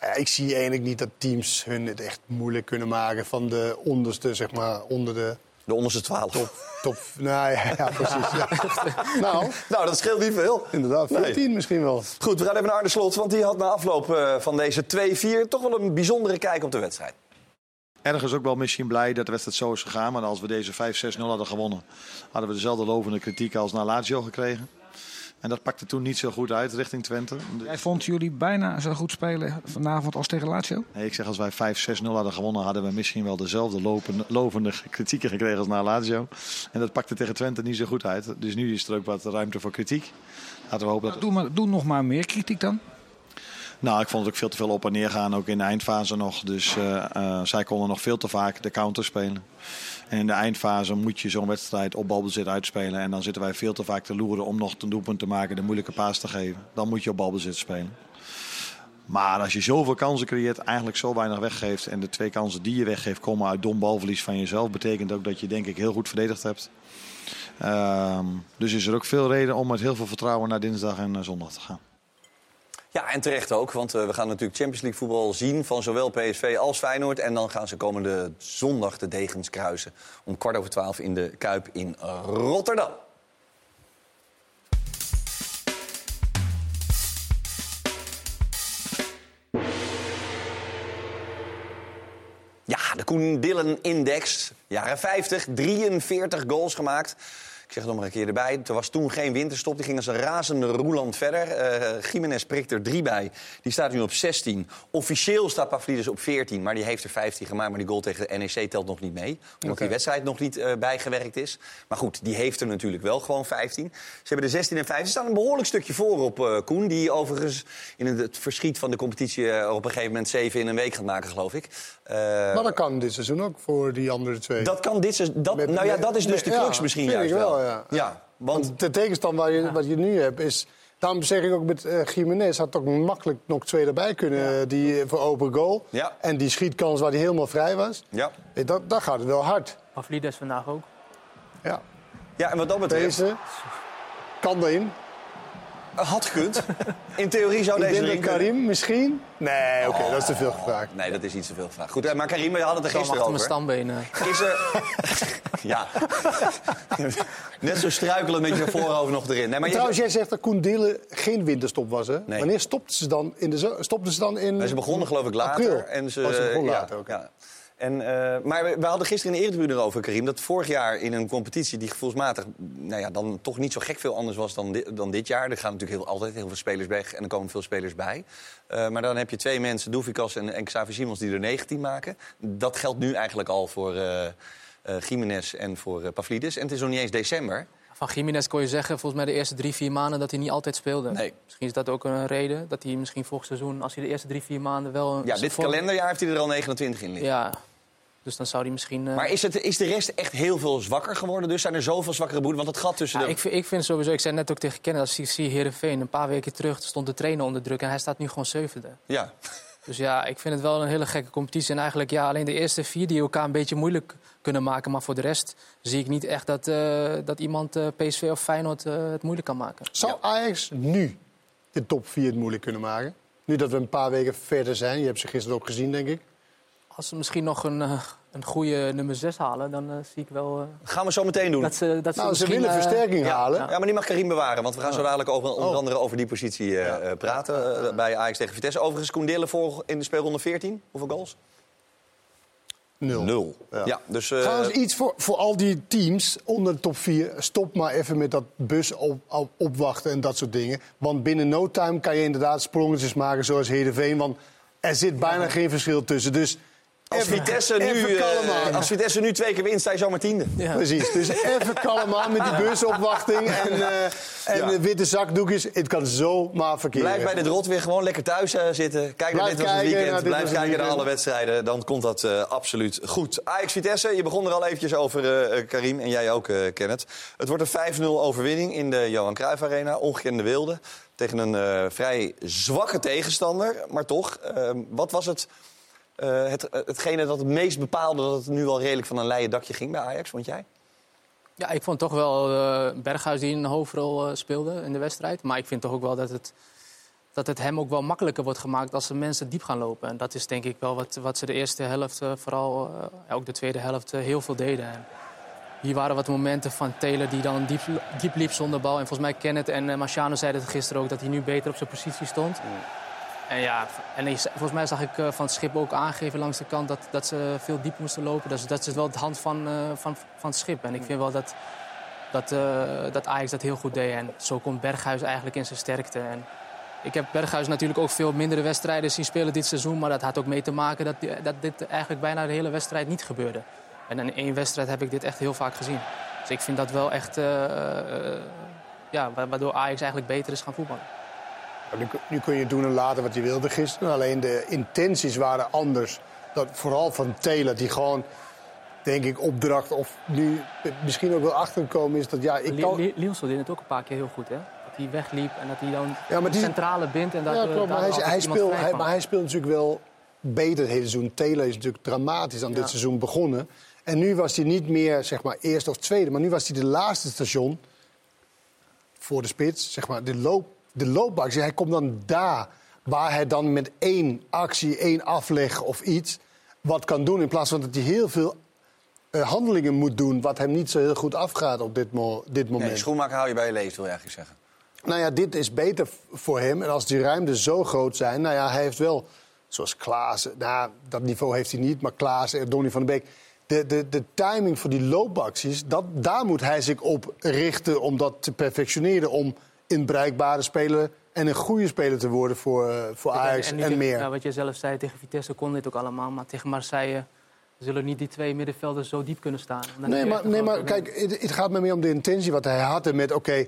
ja, ik zie eigenlijk niet dat teams hun het echt moeilijk kunnen maken van de onderste, zeg maar, onder de... De onderste twaalf. Top, top, nou ja, ja precies. Ja. nou, Nou, dat scheelt niet veel. inderdaad, Nee. 14 misschien wel. Goed, we gaan even naar Arne Slot, want die had na afloop eh, van deze 2-4... toch wel een bijzondere kijk op de wedstrijd. Ergens ook wel misschien blij dat de wedstrijd zo is gegaan. Maar als we deze 5-6-0 hadden gewonnen, hadden we dezelfde lovende kritiek als naar Lazio gekregen. En dat pakte toen niet zo goed uit richting Twente. Jij vond jullie bijna zo goed spelen vanavond als tegen Lazio? Nee, ik zeg als wij 5-6-0 hadden gewonnen, hadden we misschien wel dezelfde lopende, lovende kritieken gekregen als naar Lazio. En dat pakte tegen Twente niet zo goed uit. Dus nu is er ook wat ruimte voor kritiek. Laten we hopen dat Doe, maar, doe nog maar meer kritiek dan. Nou, ik vond het ook veel te veel op en neer gaan, ook in de eindfase nog. Dus eh, eh, zij konden nog veel te vaak de counter spelen. En in de eindfase moet je zo'n wedstrijd op balbezit uitspelen. En dan zitten wij veel te vaak te loeren om nog een doelpunt te maken, de moeilijke paas te geven. Dan moet je op balbezit spelen. Maar als je zoveel kansen creëert, eigenlijk zo weinig weggeeft... en de twee kansen die je weggeeft komen uit dom balverlies van jezelf... betekent ook dat je denk ik heel goed verdedigd hebt. Ehm, dus is er ook veel reden om met heel veel vertrouwen naar dinsdag en zondag te gaan. Ja, en terecht ook, want eh, we gaan natuurlijk Champions League voetbal zien van zowel PSV als Feyenoord. En dan gaan ze komende zondag de degens kruisen om kwart over twaalf in de Kuip in Rotterdam. Ja, de Koen Dillen Index. Jaren 50, 43 goals gemaakt. Ik zeg het nog maar een keer erbij. Er was toen geen winterstop. Die ging als een razende roeland verder. Uh, Jiménez prikt er drie bij. Die staat nu op 16. Officieel staat Pavlidis op 14. Maar die heeft er 15 gemaakt. Maar die goal tegen de NEC telt nog niet mee. Omdat die wedstrijd nog niet uh, bijgewerkt is. Maar goed, die heeft er natuurlijk wel gewoon 15. Ze hebben de 16 en 15. Ze staan een behoorlijk stukje voor op uh, Koen. Die overigens in het verschiet van de competitie op een gegeven moment 7 in een week gaat maken, geloof ik. maar dat kan dit seizoen ook voor die andere twee. Dat kan dit seizoen. Dat, nou ja, dat is dus de crux ja, misschien juist wel. Wel. Ja. Ja, want, want de tegenstand waar je, wat je nu hebt is... Daarom zeg ik ook met uh, Jiménez had ook makkelijk nog twee erbij kunnen. Die voor open goal. Ja. En die schietkans waar hij helemaal vrij was. Ja. Eh, Dat, dat gaat het wel hard. Pavlidis vandaag ook. Ja. Ja, en wat dat betreft... Deze kan erin. Had gekund. In theorie zou deze erin. Karim misschien... Nee, oké, dat is te veel gevraagd. Nee, dat is iets te veel gevraagd. Goed, eh, maar Karim, we hadden het er Ik kwam gisteren achter mijn over. eh. Is er... ja. Net zo struikelen met je voorhoofd nog erin. Nee, maar je- Trouwens, jij zegt dat Koen Dillen geen winterstop was, hè? Nee. Wanneer stopten ze dan in de zo- stopten ze dan in Maar ze begonnen geloof ik later. april? En ze, Oh, ze begonnen ja, later, oké. ja. En, eh, maar we, we hadden gisteren in de Eredivisie erover, Karim... dat vorig jaar in een competitie die gevoelsmatig... Nou ja, dan toch niet zo gek veel anders was dan, di- dan dit jaar. Er gaan natuurlijk heel, altijd heel veel spelers weg en er komen veel spelers bij. Eh, maar dan heb je twee mensen, Doefikas en, en Xavi Simons, die er 19 maken. Dat geldt nu eigenlijk al voor eh eh Jiménez en voor Pavlidis. En het is nog niet eens december. Van Jiménez kon je zeggen, volgens mij de eerste drie, vier maanden... dat hij niet altijd speelde. Nee. Misschien is dat ook een reden. Dat hij misschien volgend seizoen, als hij de eerste drie, vier maanden wel... een- Ja, dit vorm- kalenderjaar heeft hij er al 29 in liggen. Ja, dus dan zou hij misschien... eh, Maar is, het, is de rest echt heel veel zwakker geworden? Dus zijn er zoveel zwakkere boeren? Want het gat tussen Ja, de... ik, vind, ik vind sowieso, ik zei net ook tegen Kenneth, als ik zie Heerenveen... een paar weken terug stond de trainer onder druk en hij staat nu gewoon zevende. Ja. Dus ja, ik vind het wel een hele gekke competitie. En eigenlijk ja, alleen de eerste vier die elkaar een beetje moeilijk kunnen maken. Maar voor de rest zie ik niet echt dat, eh, dat iemand eh, PSV of Feyenoord het moeilijk kan maken. Zou Ajax nu de top 4 het moeilijk kunnen maken? Nu dat we een paar weken verder zijn. Je hebt ze gisteren ook gezien, denk ik. Als ze misschien nog een, eh, een goede nummer 6 halen, dan eh, zie ik wel... eh, Gaan we zo meteen doen. dat ze, dat ze, Nou, ze willen versterking Ja, halen. ja, maar die mag Karim bewaren. Want we gaan zo dadelijk over, onder andere over die positie eh, eh, praten. bij Ajax tegen Vitesse. Overigens, Koen Dillen voor in de speelronde 14. Hoeveel goals? Nul. Nul. Ja. Ja, dus... eh, Trouwens, iets voor, voor al die teams onder de top 4. Stop maar even met dat bus op, op- opwachten en dat soort dingen. Want binnen no time kan je inderdaad sprongetjes maken zoals Heerenveen. Want er zit bijna geen verschil tussen. Dus als, Vitesse nu, eh, aan. als Vitesse nu twee keer wint, sta je zomaar tiende. Ja. Precies, dus even kalm aan met die busopwachting en, eh, en Ja. de witte zakdoekjes. Het kan zomaar verkeren. Blijf bij dit rot weer gewoon lekker thuis eh, zitten. Kijk naar Blijf dit was het kijken weekend. Blijf kijken naar alle wedstrijden. Dan komt dat eh, absoluut goed. Ajax Vitesse, je begon er al eventjes over, eh, eh, Karim. En jij ook, eh Kenneth. Het wordt een 5-0 overwinning in de Johan Cruijff Arena. Ongekende wilde. Tegen een eh, vrij zwakke tegenstander. Maar toch, eh, wat was het, eh, het, hetgene dat het meest bepaalde... dat het nu al redelijk van een leien dakje ging bij Ajax, vond jij? Ja, ik vond toch wel eh, Berghuis die een hoofdrol eh, speelde in de wedstrijd. Maar ik vind toch ook wel dat het, dat het hem ook wel makkelijker wordt gemaakt als de mensen diep gaan lopen. En dat is denk ik wel wat, wat ze de eerste helft, eh, vooral eh, ja, ook de tweede helft, eh, heel veel deden. En hier waren wat momenten van Taylor die dan diep, diep liep zonder bal. En volgens mij Kenneth en eh, Marciano zeiden het gisteren ook dat hij nu beter op zijn positie stond. En ja, en volgens mij zag ik eh, van het schip ook aangeven langs de kant dat, dat ze veel diep moesten lopen. Dus dat is wel het hand van, eh, van, van het schip. En ik vind wel dat, dat, eh, dat Ajax dat heel goed deed. En zo komt Berghuis eigenlijk in zijn sterkte. En ik heb Berghuis natuurlijk ook veel mindere wedstrijden zien spelen dit seizoen. Maar dat had ook mee te maken dat, dat dit eigenlijk bijna de hele wedstrijd niet gebeurde. En in één wedstrijd heb ik dit echt heel vaak gezien. Dus ik vind dat wel echt... ja, wa- waardoor Ajax eigenlijk beter is gaan voetballen. Nu, nu kun je doen en laten wat je wilde gisteren. Alleen de intenties waren anders. Dat, vooral van Taylor, die gewoon, denk ik, opdracht... of nu misschien ook wel achtergekomen is dat... ja, ik kan, deed het ook een paar keer heel goed, hè? dat hij wegliep en dat hij dan Ja, maar die- centrale bindt. En dat, Ja, klopt. Maar hij, hij, speelt, hij, maar hij speelt natuurlijk wel beter het hele seizoen. Taylor is natuurlijk dramatisch aan Ja. dit seizoen begonnen. En nu was hij niet meer zeg maar, eerste of tweede, maar nu was hij de laatste station voor de spits. Zeg maar, de, loop, de loopactie. Hij komt dan daar waar hij dan met één actie, één afleg of iets wat kan doen. In plaats van dat hij heel veel eh, handelingen moet doen, wat hem niet zo heel goed afgaat op dit, mo- dit moment. Nee, schoenmaker hou je bij je leest, wil je eigenlijk zeggen. Nou ja, dit is beter voor hem. En als die ruimten zo groot zijn, nou ja, hij heeft wel, zoals Klaas, nou, dat niveau heeft hij niet, maar Klaas en Donny van den Beek. De, de, de timing voor die loopacties, dat, daar moet hij zich op richten om dat te perfectioneren. Om een bereikbare speler en een goede speler te worden voor, eh, voor Ajax en, meer. ja, wat je zelf zei, tegen Vitesse kon dit ook allemaal. Maar tegen Marseille zullen niet die twee middenvelders zo diep kunnen staan. Dan Nee, maar, nee, maar kijk, het, het gaat me meer om de intentie wat hij had. En met, oké,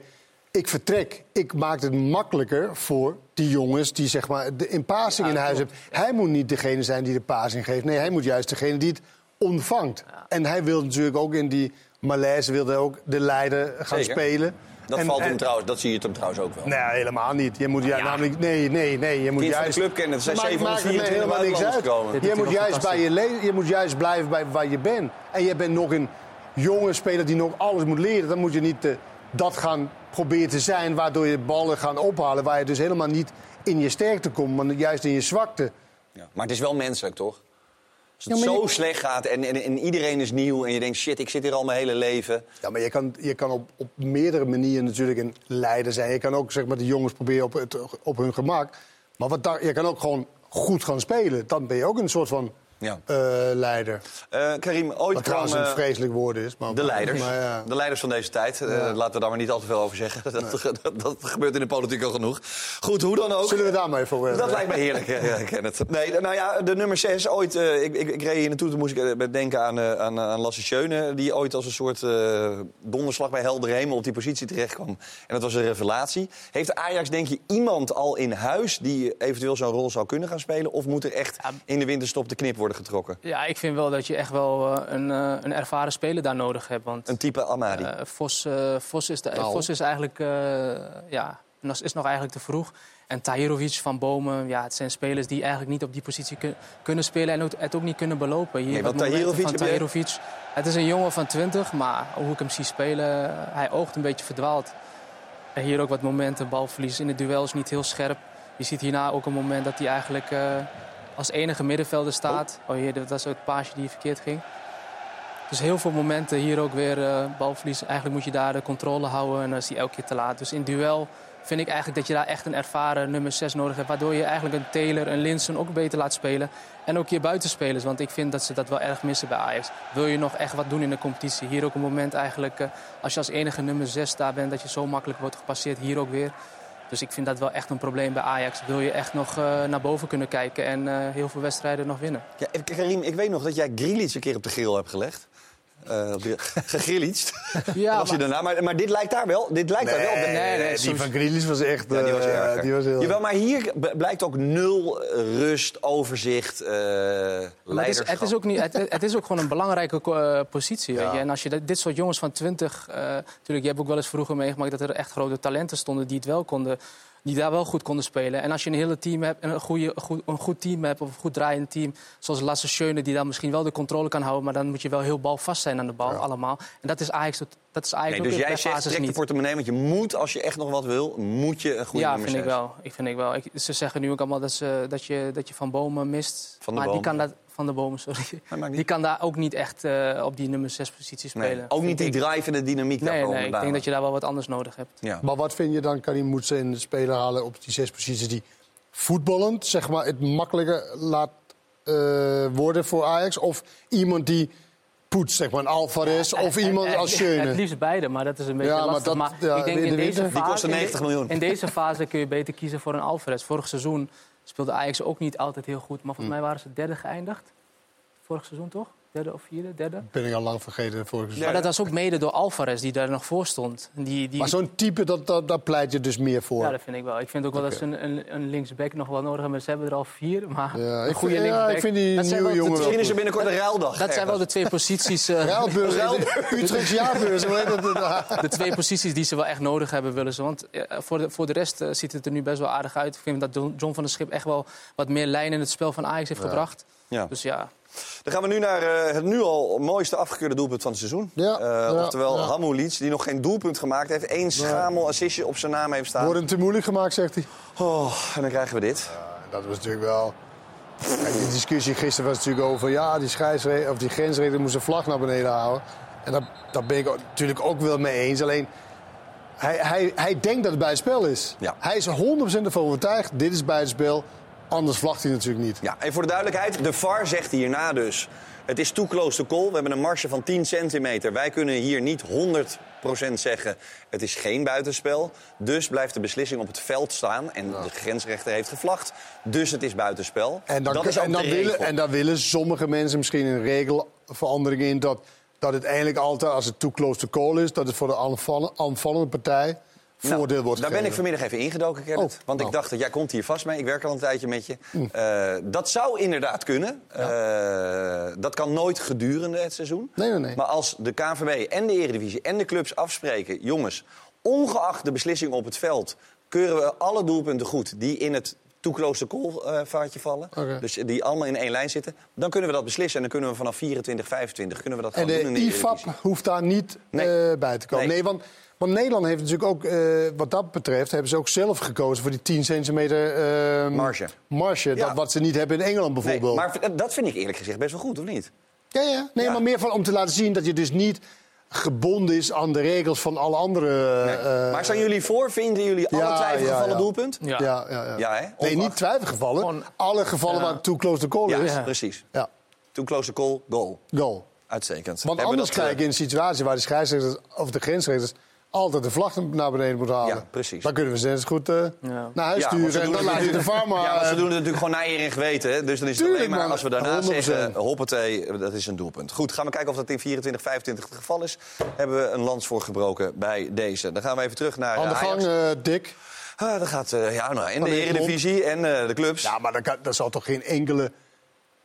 ik vertrek. Ik maak het makkelijker voor die jongens die zeg maar, de in passing in huis hebben. Hij moet niet degene zijn die de passing geeft. Nee, hij moet juist degene die het ontvangt. En hij wil natuurlijk ook in die malaise wilde ook de leider gaan Zeker. spelen. Dat, En- valt hem en- trouwens, dat zie je hem trouwens ook wel. Nee, helemaal niet. Je moet ju- namelijk, nee, nee, nee. Je moet Kind juist. club kennen, er zijn Maakt- maakt het 724 me helemaal niks uit. Je moet, juist bij je, le- je moet juist blijven bij waar je bent. En je bent nog een jonge speler die nog alles moet leren. Dan moet je niet eh, dat gaan proberen te zijn, waardoor je ballen gaan ophalen. Waar je dus helemaal niet in je sterkte komt, maar juist in je zwakte. Ja. Maar het is wel menselijk, toch? Als het Ja, maar zo je- slecht gaat en, en, en iedereen is nieuw en je denkt, shit, ik zit hier al mijn hele leven. Ja, maar je kan, je kan op, op meerdere manieren natuurlijk een leider zijn. Je kan ook zeg maar, de jongens proberen op, het, op hun gemak. Maar wat daar, je kan ook gewoon goed gaan spelen. Dan ben je ook een soort van Ja. eh, leider. Eh, Karim, ooit Wat trouwens kwam, een eh, vreselijk woord is. Maar, De leiders. Maar, ja. De leiders van deze tijd. Eh, Ja. laten we daar maar niet al te veel over zeggen. Dat, dat, dat gebeurt in de politiek al genoeg. Goed, hoe dan ook. Zullen we daar maar even over hebben? Dat lijkt me heerlijk, ja, ik ken het. Nee, nou ja, de nummer 6. Ooit, eh, ik, ik, ik reed hier naartoe, toen moest ik denken aan, eh, aan, aan Lasse Schöne... die ooit als een soort eh, donderslag bij helder hemel op die positie terecht kwam. En dat was een revelatie. Heeft Ajax, denk je, iemand al in huis... die eventueel zo'n rol zou kunnen gaan spelen? Of moet er echt in de winterstop de knip worden getrokken? Ja, ik vind wel dat je echt wel eh, een, eh, een ervaren speler daar nodig hebt. Want, Een type Amadi? eh, Vos, Vos, is de, Nou. Vos is eigenlijk eh, ja, nog- is nog eigenlijk te vroeg. En Tahirovic van Bomen, ja, het zijn spelers die eigenlijk niet op die positie kun- kunnen spelen en ook, het ook niet kunnen belopen. Hier Nee, wat want momenten Tahirovic van Tahirovic. Het is een jongen van 20, maar hoe ik hem zie spelen, hij oogt een beetje verdwaald. En hier ook wat momenten, balverlies in de duels niet heel scherp. Je ziet hierna ook een moment dat hij eigenlijk eh, als enige middenvelder staat. Oh, dat was het paasje die verkeerd ging. Dus heel veel momenten hier ook weer eh, balverlies. Eigenlijk moet je daar de controle houden en dan is hij elke keer te laat. Dus in duel vind ik eigenlijk dat je daar echt een ervaren nummer 6 nodig hebt. Waardoor je eigenlijk een Taylor, een Linsen ook beter laat spelen. En ook je buitenspelers, want ik vind dat ze dat wel erg missen bij Ajax. Wil je nog echt wat doen in de competitie? Hier ook een moment eigenlijk, eh, als je als enige nummer 6 daar bent... dat je zo makkelijk wordt gepasseerd, hier ook weer. Dus ik vind dat wel echt een probleem bij Ajax. Wil je echt nog eh, naar boven kunnen kijken en eh, heel veel wedstrijden nog winnen. Ja, Karim, ik weet nog dat jij Grealish een keer op de grill hebt gelegd. Eh Gegrillicht. Ja, was maar- daarna. Maar, maar dit lijkt daar wel. Dit lijkt daar wel. op. Nee, nee, nee, die van Grealish was echt... Ja, die was eh, erger. die was heel- Jawel, maar hier blijkt ook nul eh, rust, overzicht, eh Maar het, is, leiderschap. het, is ook niet, het, het is ook gewoon een belangrijke positie. Weet je? En als je dit soort jongens van 20... eh natuurlijk, je hebt ook wel eens vroeger meegemaakt... dat er echt grote talenten stonden die het wel konden... die daar wel goed konden spelen. En als je een hele team hebt, een, goede, goed, een goed team hebt... of een goed draaiend team, zoals Lasse Schöne... die daar misschien wel de controle kan houden... maar dan moet je wel heel balvast zijn aan de bal, allemaal. En dat is Ajax, tot- dat is Ajax Nee, dus jij zegt, trek de portemonnee, want je moet, als je echt nog wat wil, moet je een goede ja, nummer vind ik wel. Ik vind ik wel. Ik, ze zeggen nu ook allemaal dat, ze, dat, je, dat je Van Bomen mist. Van de maar die Bomen. kan dat, van de Bomen, sorry. Die kan daar ook niet echt eh, op die nummer 6 positie Nee, spelen. ook niet die drive en de dynamiek Nee, komen nee, ik denk dat je daar wel wat anders nodig hebt. Ja. Maar wat vind je dan, Karim, moet ze een speler halen op die zes posities die voetballend zeg maar, het makkelijker laat eh, worden voor Ajax? Of iemand die poetst, zeg maar, een Alvarez of iemand als Het Schöne? liefst beide, maar dat is een beetje Ja, maar lastig. dat- Maar, ja, ik denk in de in deze fase, Die kostte in de- 90 miljoen. In deze fase kun je beter kiezen voor een Alvarez. Vorig seizoen speelde Ajax ook niet altijd heel goed. Maar volgens mij waren ze derde geëindigd. Vorig seizoen toch? Derde of vierde? Derde. Ben ik al lang vergeten vorige seizoen. Maar dat was ook mede door Alvarez die daar nog voor stond. Die, die... Maar zo'n type, dat, dat, daar pleit je dus meer voor. Ja, dat vind ik wel. Ik vind ook wel dat ze een, een, een linksback nog wel nodig hebben. Ze hebben er al vier, maar Ja, een ik goede vind- ja, linksback. ik vind die dat zijn nieuwe wel de jongen twee- wel Misschien is er binnenkort een ruildag Dat zijn wel de twee posities... eh, Ruilbeurs, Utrechtse jaarbeurs, de twee posities die ze wel echt nodig hebben, willen ze. Want eh, voor, de, voor de rest eh, ziet het er nu best wel aardig uit. Ik vind dat John John van der Schip echt wel wat meer lijn in het spel van Ajax heeft Ja. gebracht. Ja. Dus ja, Dan gaan we nu naar eh, het nu al mooiste afgekeurde doelpunt van het seizoen. Eh, oftewel ja. Hamoulic, die nog geen doelpunt gemaakt heeft. Eén schamel assistje op zijn naam heeft staan. Wordt hem te moeilijk gemaakt, zegt hij. Oh, en dan krijgen we dit. Dat was natuurlijk wel... Kijk, die discussie gisteren was natuurlijk over... ja, die, scheidsre- of die grensrechter moest zijn vlag naar beneden houden. En daar, daar ben ik natuurlijk ook wel mee eens. Alleen, hij, hij, hij denkt dat het buitenspel is. Hij is er 100% ervan overtuigd, dit is buitenspel. Anders vlagt hij natuurlijk niet. Ja, en voor de duidelijkheid, de VAR zegt hierna dus... het is too close to call. We hebben een marge van 10 centimeter. Wij kunnen hier niet 100% zeggen... het is geen buitenspel. Dus blijft de beslissing op het veld staan. En de grensrechter heeft gevlacht. Dus het is buitenspel. En dan, dat is ook en, dan de willen, en dan willen sommige mensen misschien een regelverandering in... dat, dat het eigenlijk altijd, als het too close to call is... dat het voor de aanvallen- aanvallende partij voordeel Nou, wordt Daar ben ik vanmiddag even ingedoken, Kenneth. Oh, want ik nou. dacht dat jij komt hier vast mee. Ik werk al een tijdje met je. Hm. Eh, dat zou inderdaad kunnen. Eh, dat kan nooit gedurende het seizoen. Nee, nee, nee. Maar als de KNVB en de Eredivisie en de clubs afspreken... jongens, ongeacht de beslissing op het veld... keuren we alle doelpunten goed die in het too close to call vaartje vallen. Dus die allemaal in één lijn zitten. Dan kunnen we dat beslissen. En dan kunnen we vanaf 24, 25 kunnen we dat En gewoon doen in de IFAB Eredivisie. hoeft daar niet eh, bij te komen. Nee. Nee, want, want Nederland heeft natuurlijk ook, eh, wat dat betreft, hebben ze ook zelf gekozen voor die 10 centimeter eh, Marge. marge. Ja. Dat, wat ze niet hebben in Engeland Nee, bijvoorbeeld. maar dat vind ik eerlijk gezegd best wel goed, of niet? Ja, ja. Nee, maar meer van, om te laten zien dat je dus niet gebonden is aan de regels van alle andere... eh, maar zijn jullie voor? Vinden jullie alle ja, twijfelgevallen ja, ja. doelpunt? Ja, ja, ja. Ja, hè? Nee, niet twijfelgevallen. Alle gevallen Ja. waar too close to call Ja, is. precies. Ja. Too close to call, goal. Goal. Uitstekend. Want Hebben we anders krijg eh, je een situatie waar de scheidsrechters of de grensrechters altijd de vlag naar beneden moeten halen. Ja, precies. Dan kunnen we ze zo goed eh, naar huis Ja, want ze sturen en doen dan het laat je de maar... Ja, maar ze eh, doen het natuurlijk gewoon naar eer en geweten. Hè? Dus dan is het Tuurlijk, alleen maar als we daarna 100%. zeggen... hoppatee, dat is een doelpunt. Goed, gaan we kijken of dat in 24, 25 het geval is. Hebben we een lans voor gebroken bij deze. Dan gaan we even terug naar Aan de gang, Ajax. eh, Dick. Ah, dat gaat eh, ja, nou, in de. Eredivisie en eh, de clubs. Ja, maar er, kan, er zal toch geen enkele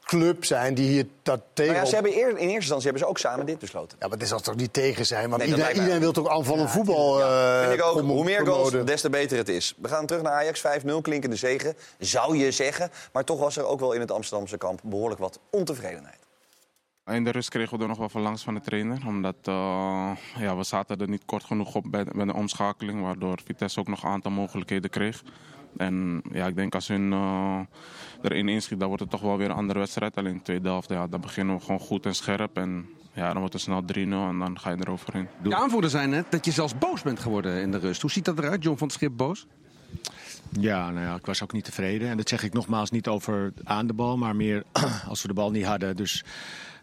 club zijn die hier dat tegen... Ja, ze hebben eer- in eerste instantie hebben ze ook samen dit besloten. Ja, maar dit zal toch niet tegen zijn? Want Nee, iedereen, wil toch aanvallend voetbal eh Vind ik ook. promo- Hoe meer goals, promoten? des te beter het is. We gaan terug naar Ajax. 5-0, klinkende zegen, zou je zeggen. Maar toch was er ook wel in het Amsterdamse kamp behoorlijk wat ontevredenheid. In de rust kregen we er nog wel van langs van de trainer. Omdat uh, ja, we zaten er niet kort genoeg op bij, bij de omschakeling. Waardoor Vitesse ook nog een aantal mogelijkheden kreeg. En ja, ik denk als hun uh, erin inschiet, dan wordt het toch wel weer een andere wedstrijd. Alleen in de tweede helft, ja, dan beginnen we gewoon goed en scherp. En ja, dan wordt het snel 3-0 en dan ga je eroverheen. De aanvoerder zei net dat je zelfs boos bent geworden in de rust. Hoe ziet dat eruit, John van het Schip boos? Ja, nou ja, ik was ook niet tevreden. En dat zeg ik nogmaals niet over aan de bal, maar meer als we de bal niet hadden. Dus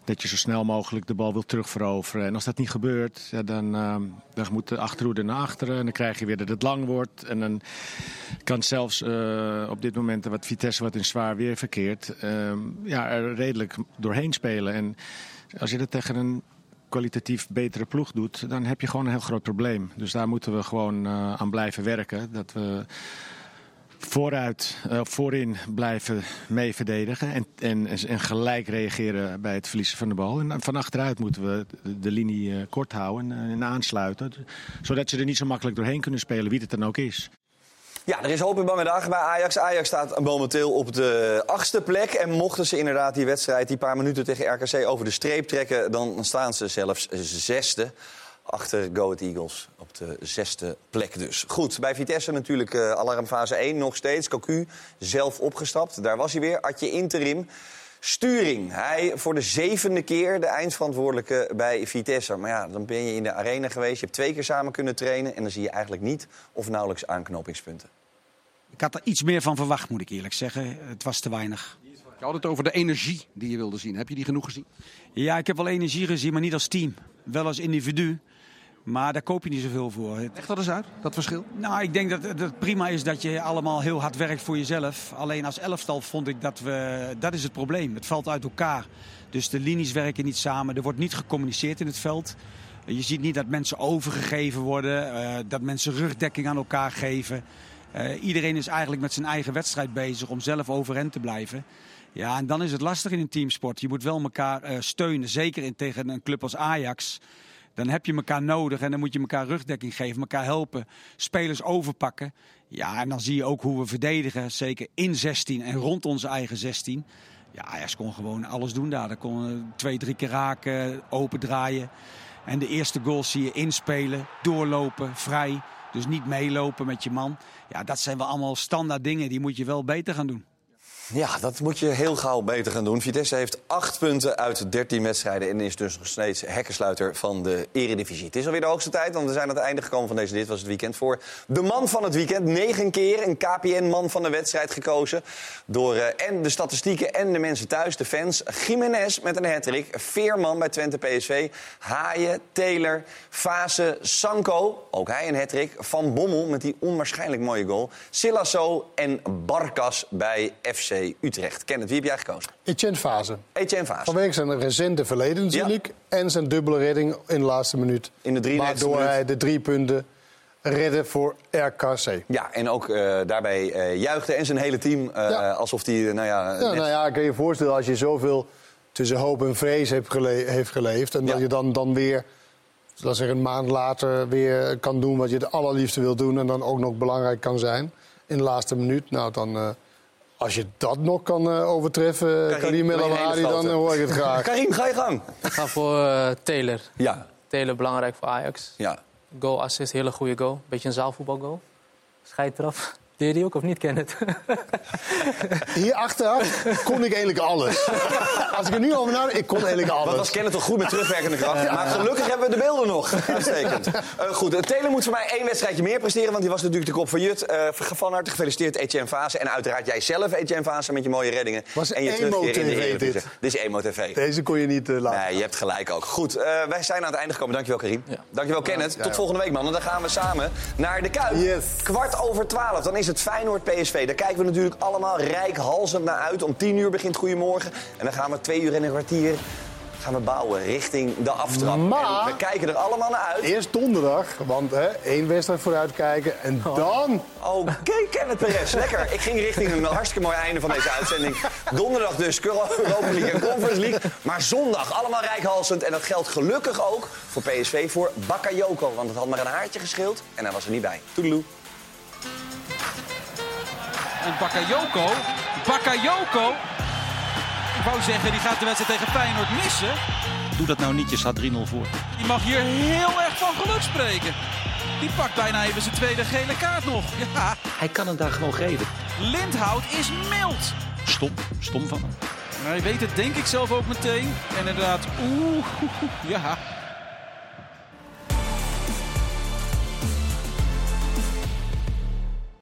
dat je zo snel mogelijk de bal wil terugveroveren. En als dat niet gebeurt, ja, dan, ehm, dan moet de achterhoede naar achteren. En dan krijg je weer dat het lang wordt. En dan kan zelfs eh, op dit moment wat Vitesse wat in zwaar weer verkeert... ehm, ja, er redelijk doorheen spelen. En als je dat tegen een kwalitatief betere ploeg doet, dan heb je gewoon een heel groot probleem. Dus daar moeten we gewoon eh, aan blijven werken. Dat we vooruit, eh, voorin blijven mee verdedigen en, en, en gelijk reageren bij het verliezen van de bal. En van achteruit moeten we de, linie eh, kort houden en, en aansluiten. Zodat ze er niet zo makkelijk doorheen kunnen spelen, wie het dan ook is. Ja, er is hoop in Bamiddag bij Ajax. Ajax staat momenteel op de achtste plek. En mochten ze inderdaad die wedstrijd, die paar minuten tegen RKC, over de streep trekken... dan staan ze zelfs zesde achter Go Ahead Eagles op de zesde plek dus. Goed, bij Vitesse natuurlijk eh, alarmfase 1 nog steeds. Cocu zelf opgestapt, daar was hij weer. Adje interim. Sturing, hij voor de zevende keer de eindverantwoordelijke bij Vitesse. Maar ja, dan ben je in de arena geweest, je hebt twee keer samen kunnen trainen... en dan zie je eigenlijk niet of nauwelijks aanknopingspunten. Ik had er iets meer van verwacht, moet ik eerlijk zeggen. Het was te weinig. Je had het over de energie die je wilde zien. Heb je die genoeg gezien? Ja, ik heb wel energie gezien, maar niet als team. Wel als individu. Maar daar koop je niet zoveel voor. Echt dat eens uit, dat verschil? Nou, ik denk dat het prima is dat je allemaal heel hard werkt voor jezelf. Alleen als elftal vond ik dat we... Dat is het probleem. Het valt uit elkaar. Dus de linies werken niet samen. Er wordt niet gecommuniceerd in het veld. Je ziet niet dat mensen overgegeven worden. eh, dat mensen rugdekking aan elkaar geven. Eh, iedereen is eigenlijk met zijn eigen wedstrijd bezig om zelf overeind te blijven. Ja, en dan is het lastig in een teamsport. Je moet wel elkaar eh, steunen. Zeker in, tegen een club als Ajax. Dan heb je elkaar nodig en dan moet je elkaar rugdekking geven, elkaar helpen, spelers overpakken. Ja, en dan zie je ook hoe we verdedigen, zeker in 16 en rond onze eigen 16. Ja, Ajax kon gewoon alles doen daar. Dat kon eh, twee, drie keer raken, open draaien. En de eerste goals zie je inspelen, doorlopen, vrij. Dus niet meelopen met je man. Ja, dat zijn wel allemaal standaard dingen. Die moet je wel beter gaan doen. Ja, dat moet je heel gauw beter gaan doen. Vitesse heeft 8 punten uit 13 wedstrijden en is dus nog steeds hekkensluiter van de Eredivisie. Het is alweer de hoogste tijd, want we zijn aan het einde gekomen van deze Dit Was Het Weekend voor de man van het weekend. Negen keer een KPN-man van de wedstrijd gekozen door eh, en de statistieken en de mensen thuis, de fans. Jiménez met een hattrick, Veerman bij Twente PSV, Haaien, Taylor, Fase, Sanko, ook hij een hattrick, Van Bommel met die onwaarschijnlijk mooie goal, Silasso en Barkas bij FC Utrecht. Kenneth, wie heb jij gekozen? Etienne Fase. Etienne Fase. Vanwege zijn recente verleden natuurlijk. En zijn dubbele redding in de laatste minuut. In de 33e Waardoor minuut. hij de drie punten redde voor RKC. Ja, en ook eh, daarbij eh juichte en zijn hele team eh, alsof hij, nou ja... Ja, net- nou ja, ik kan je voorstellen als je zoveel tussen hoop en vrees gele- heeft geleefd. En dat je dan, dan weer, laten zeggen, een maand later weer kan doen wat je het allerliefste wil doen. En dan ook nog belangrijk kan zijn in de laatste minuut. Nou, dan, als je dat nog kan eh, overtreffen, Karim, Karim El dan grote. hoor ik het graag. Karim, ga je gang. Ik ga voor eh, Taylor. Ja. Taylor belangrijk voor Ajax. Ja. Goal assist, hele goede goal. Beetje een zaalvoetbalgoal. Scheidtraf. Deed je die ook of niet, Kenneth? Hier achteraf kon ik eigenlijk alles. Als ik er nu over nadenk, ik kon eigenlijk alles. Wat was Kenneth toch goed met terugwerkende kracht. Ja. Maar gelukkig hebben we de beelden nog. Uitstekend. Eh, goed, uh, Taylor moet voor mij één wedstrijdje meer presteren. Want die was natuurlijk de kop van Jut. Eh, van harte gefeliciteerd Etienne Fase. En uiteraard jij zelf, Etienne Fase, met je mooie reddingen. Was en je terugkeer in de Eredivisie. dit? Dit is Emo TV. Deze kon je niet eh, laten. Nee, je hebt gelijk ook. Goed, eh, wij zijn aan het einde gekomen. Dankjewel, Karim. Dankjewel, Kenneth. Ja, Tot ja. volgende week, man. En dan gaan we samen naar de Kuip. Kwart over twaalf. Dan is het Feyenoord-PSV. Daar kijken we natuurlijk allemaal rijkhalsend naar uit. Om tien uur begint Goedemorgen. En dan gaan we twee uur en een kwartier gaan we bouwen richting de aftrap. Maar- En we kijken er allemaal naar uit. Eerst donderdag, want hè, één wedstrijd vooruit kijken. En dan... Oké, Kenneth Perez. Lekker. Ik ging richting een hartstikke mooi einde van deze uitzending. Donderdag dus Europa League en Conference League. Maar zondag allemaal rijkhalsend. En dat geldt gelukkig ook voor PSV voor Bakayoko. Want het had maar een haartje gescheeld en hij was er niet bij. Toedeloe. En Bakayoko, Bakayoko. Ik wou zeggen, die gaat de wedstrijd tegen Feyenoord missen. Doe dat nou niet, je staat 3-0 voor. Die mag hier heel erg van geluk spreken. Die pakt bijna even zijn tweede gele kaart nog. Ja, Hij kan het daar gewoon geven. Lindhout is mild. Stom, stom van hem. Hij weet het denk ik zelf ook meteen. En inderdaad, oeh, ja.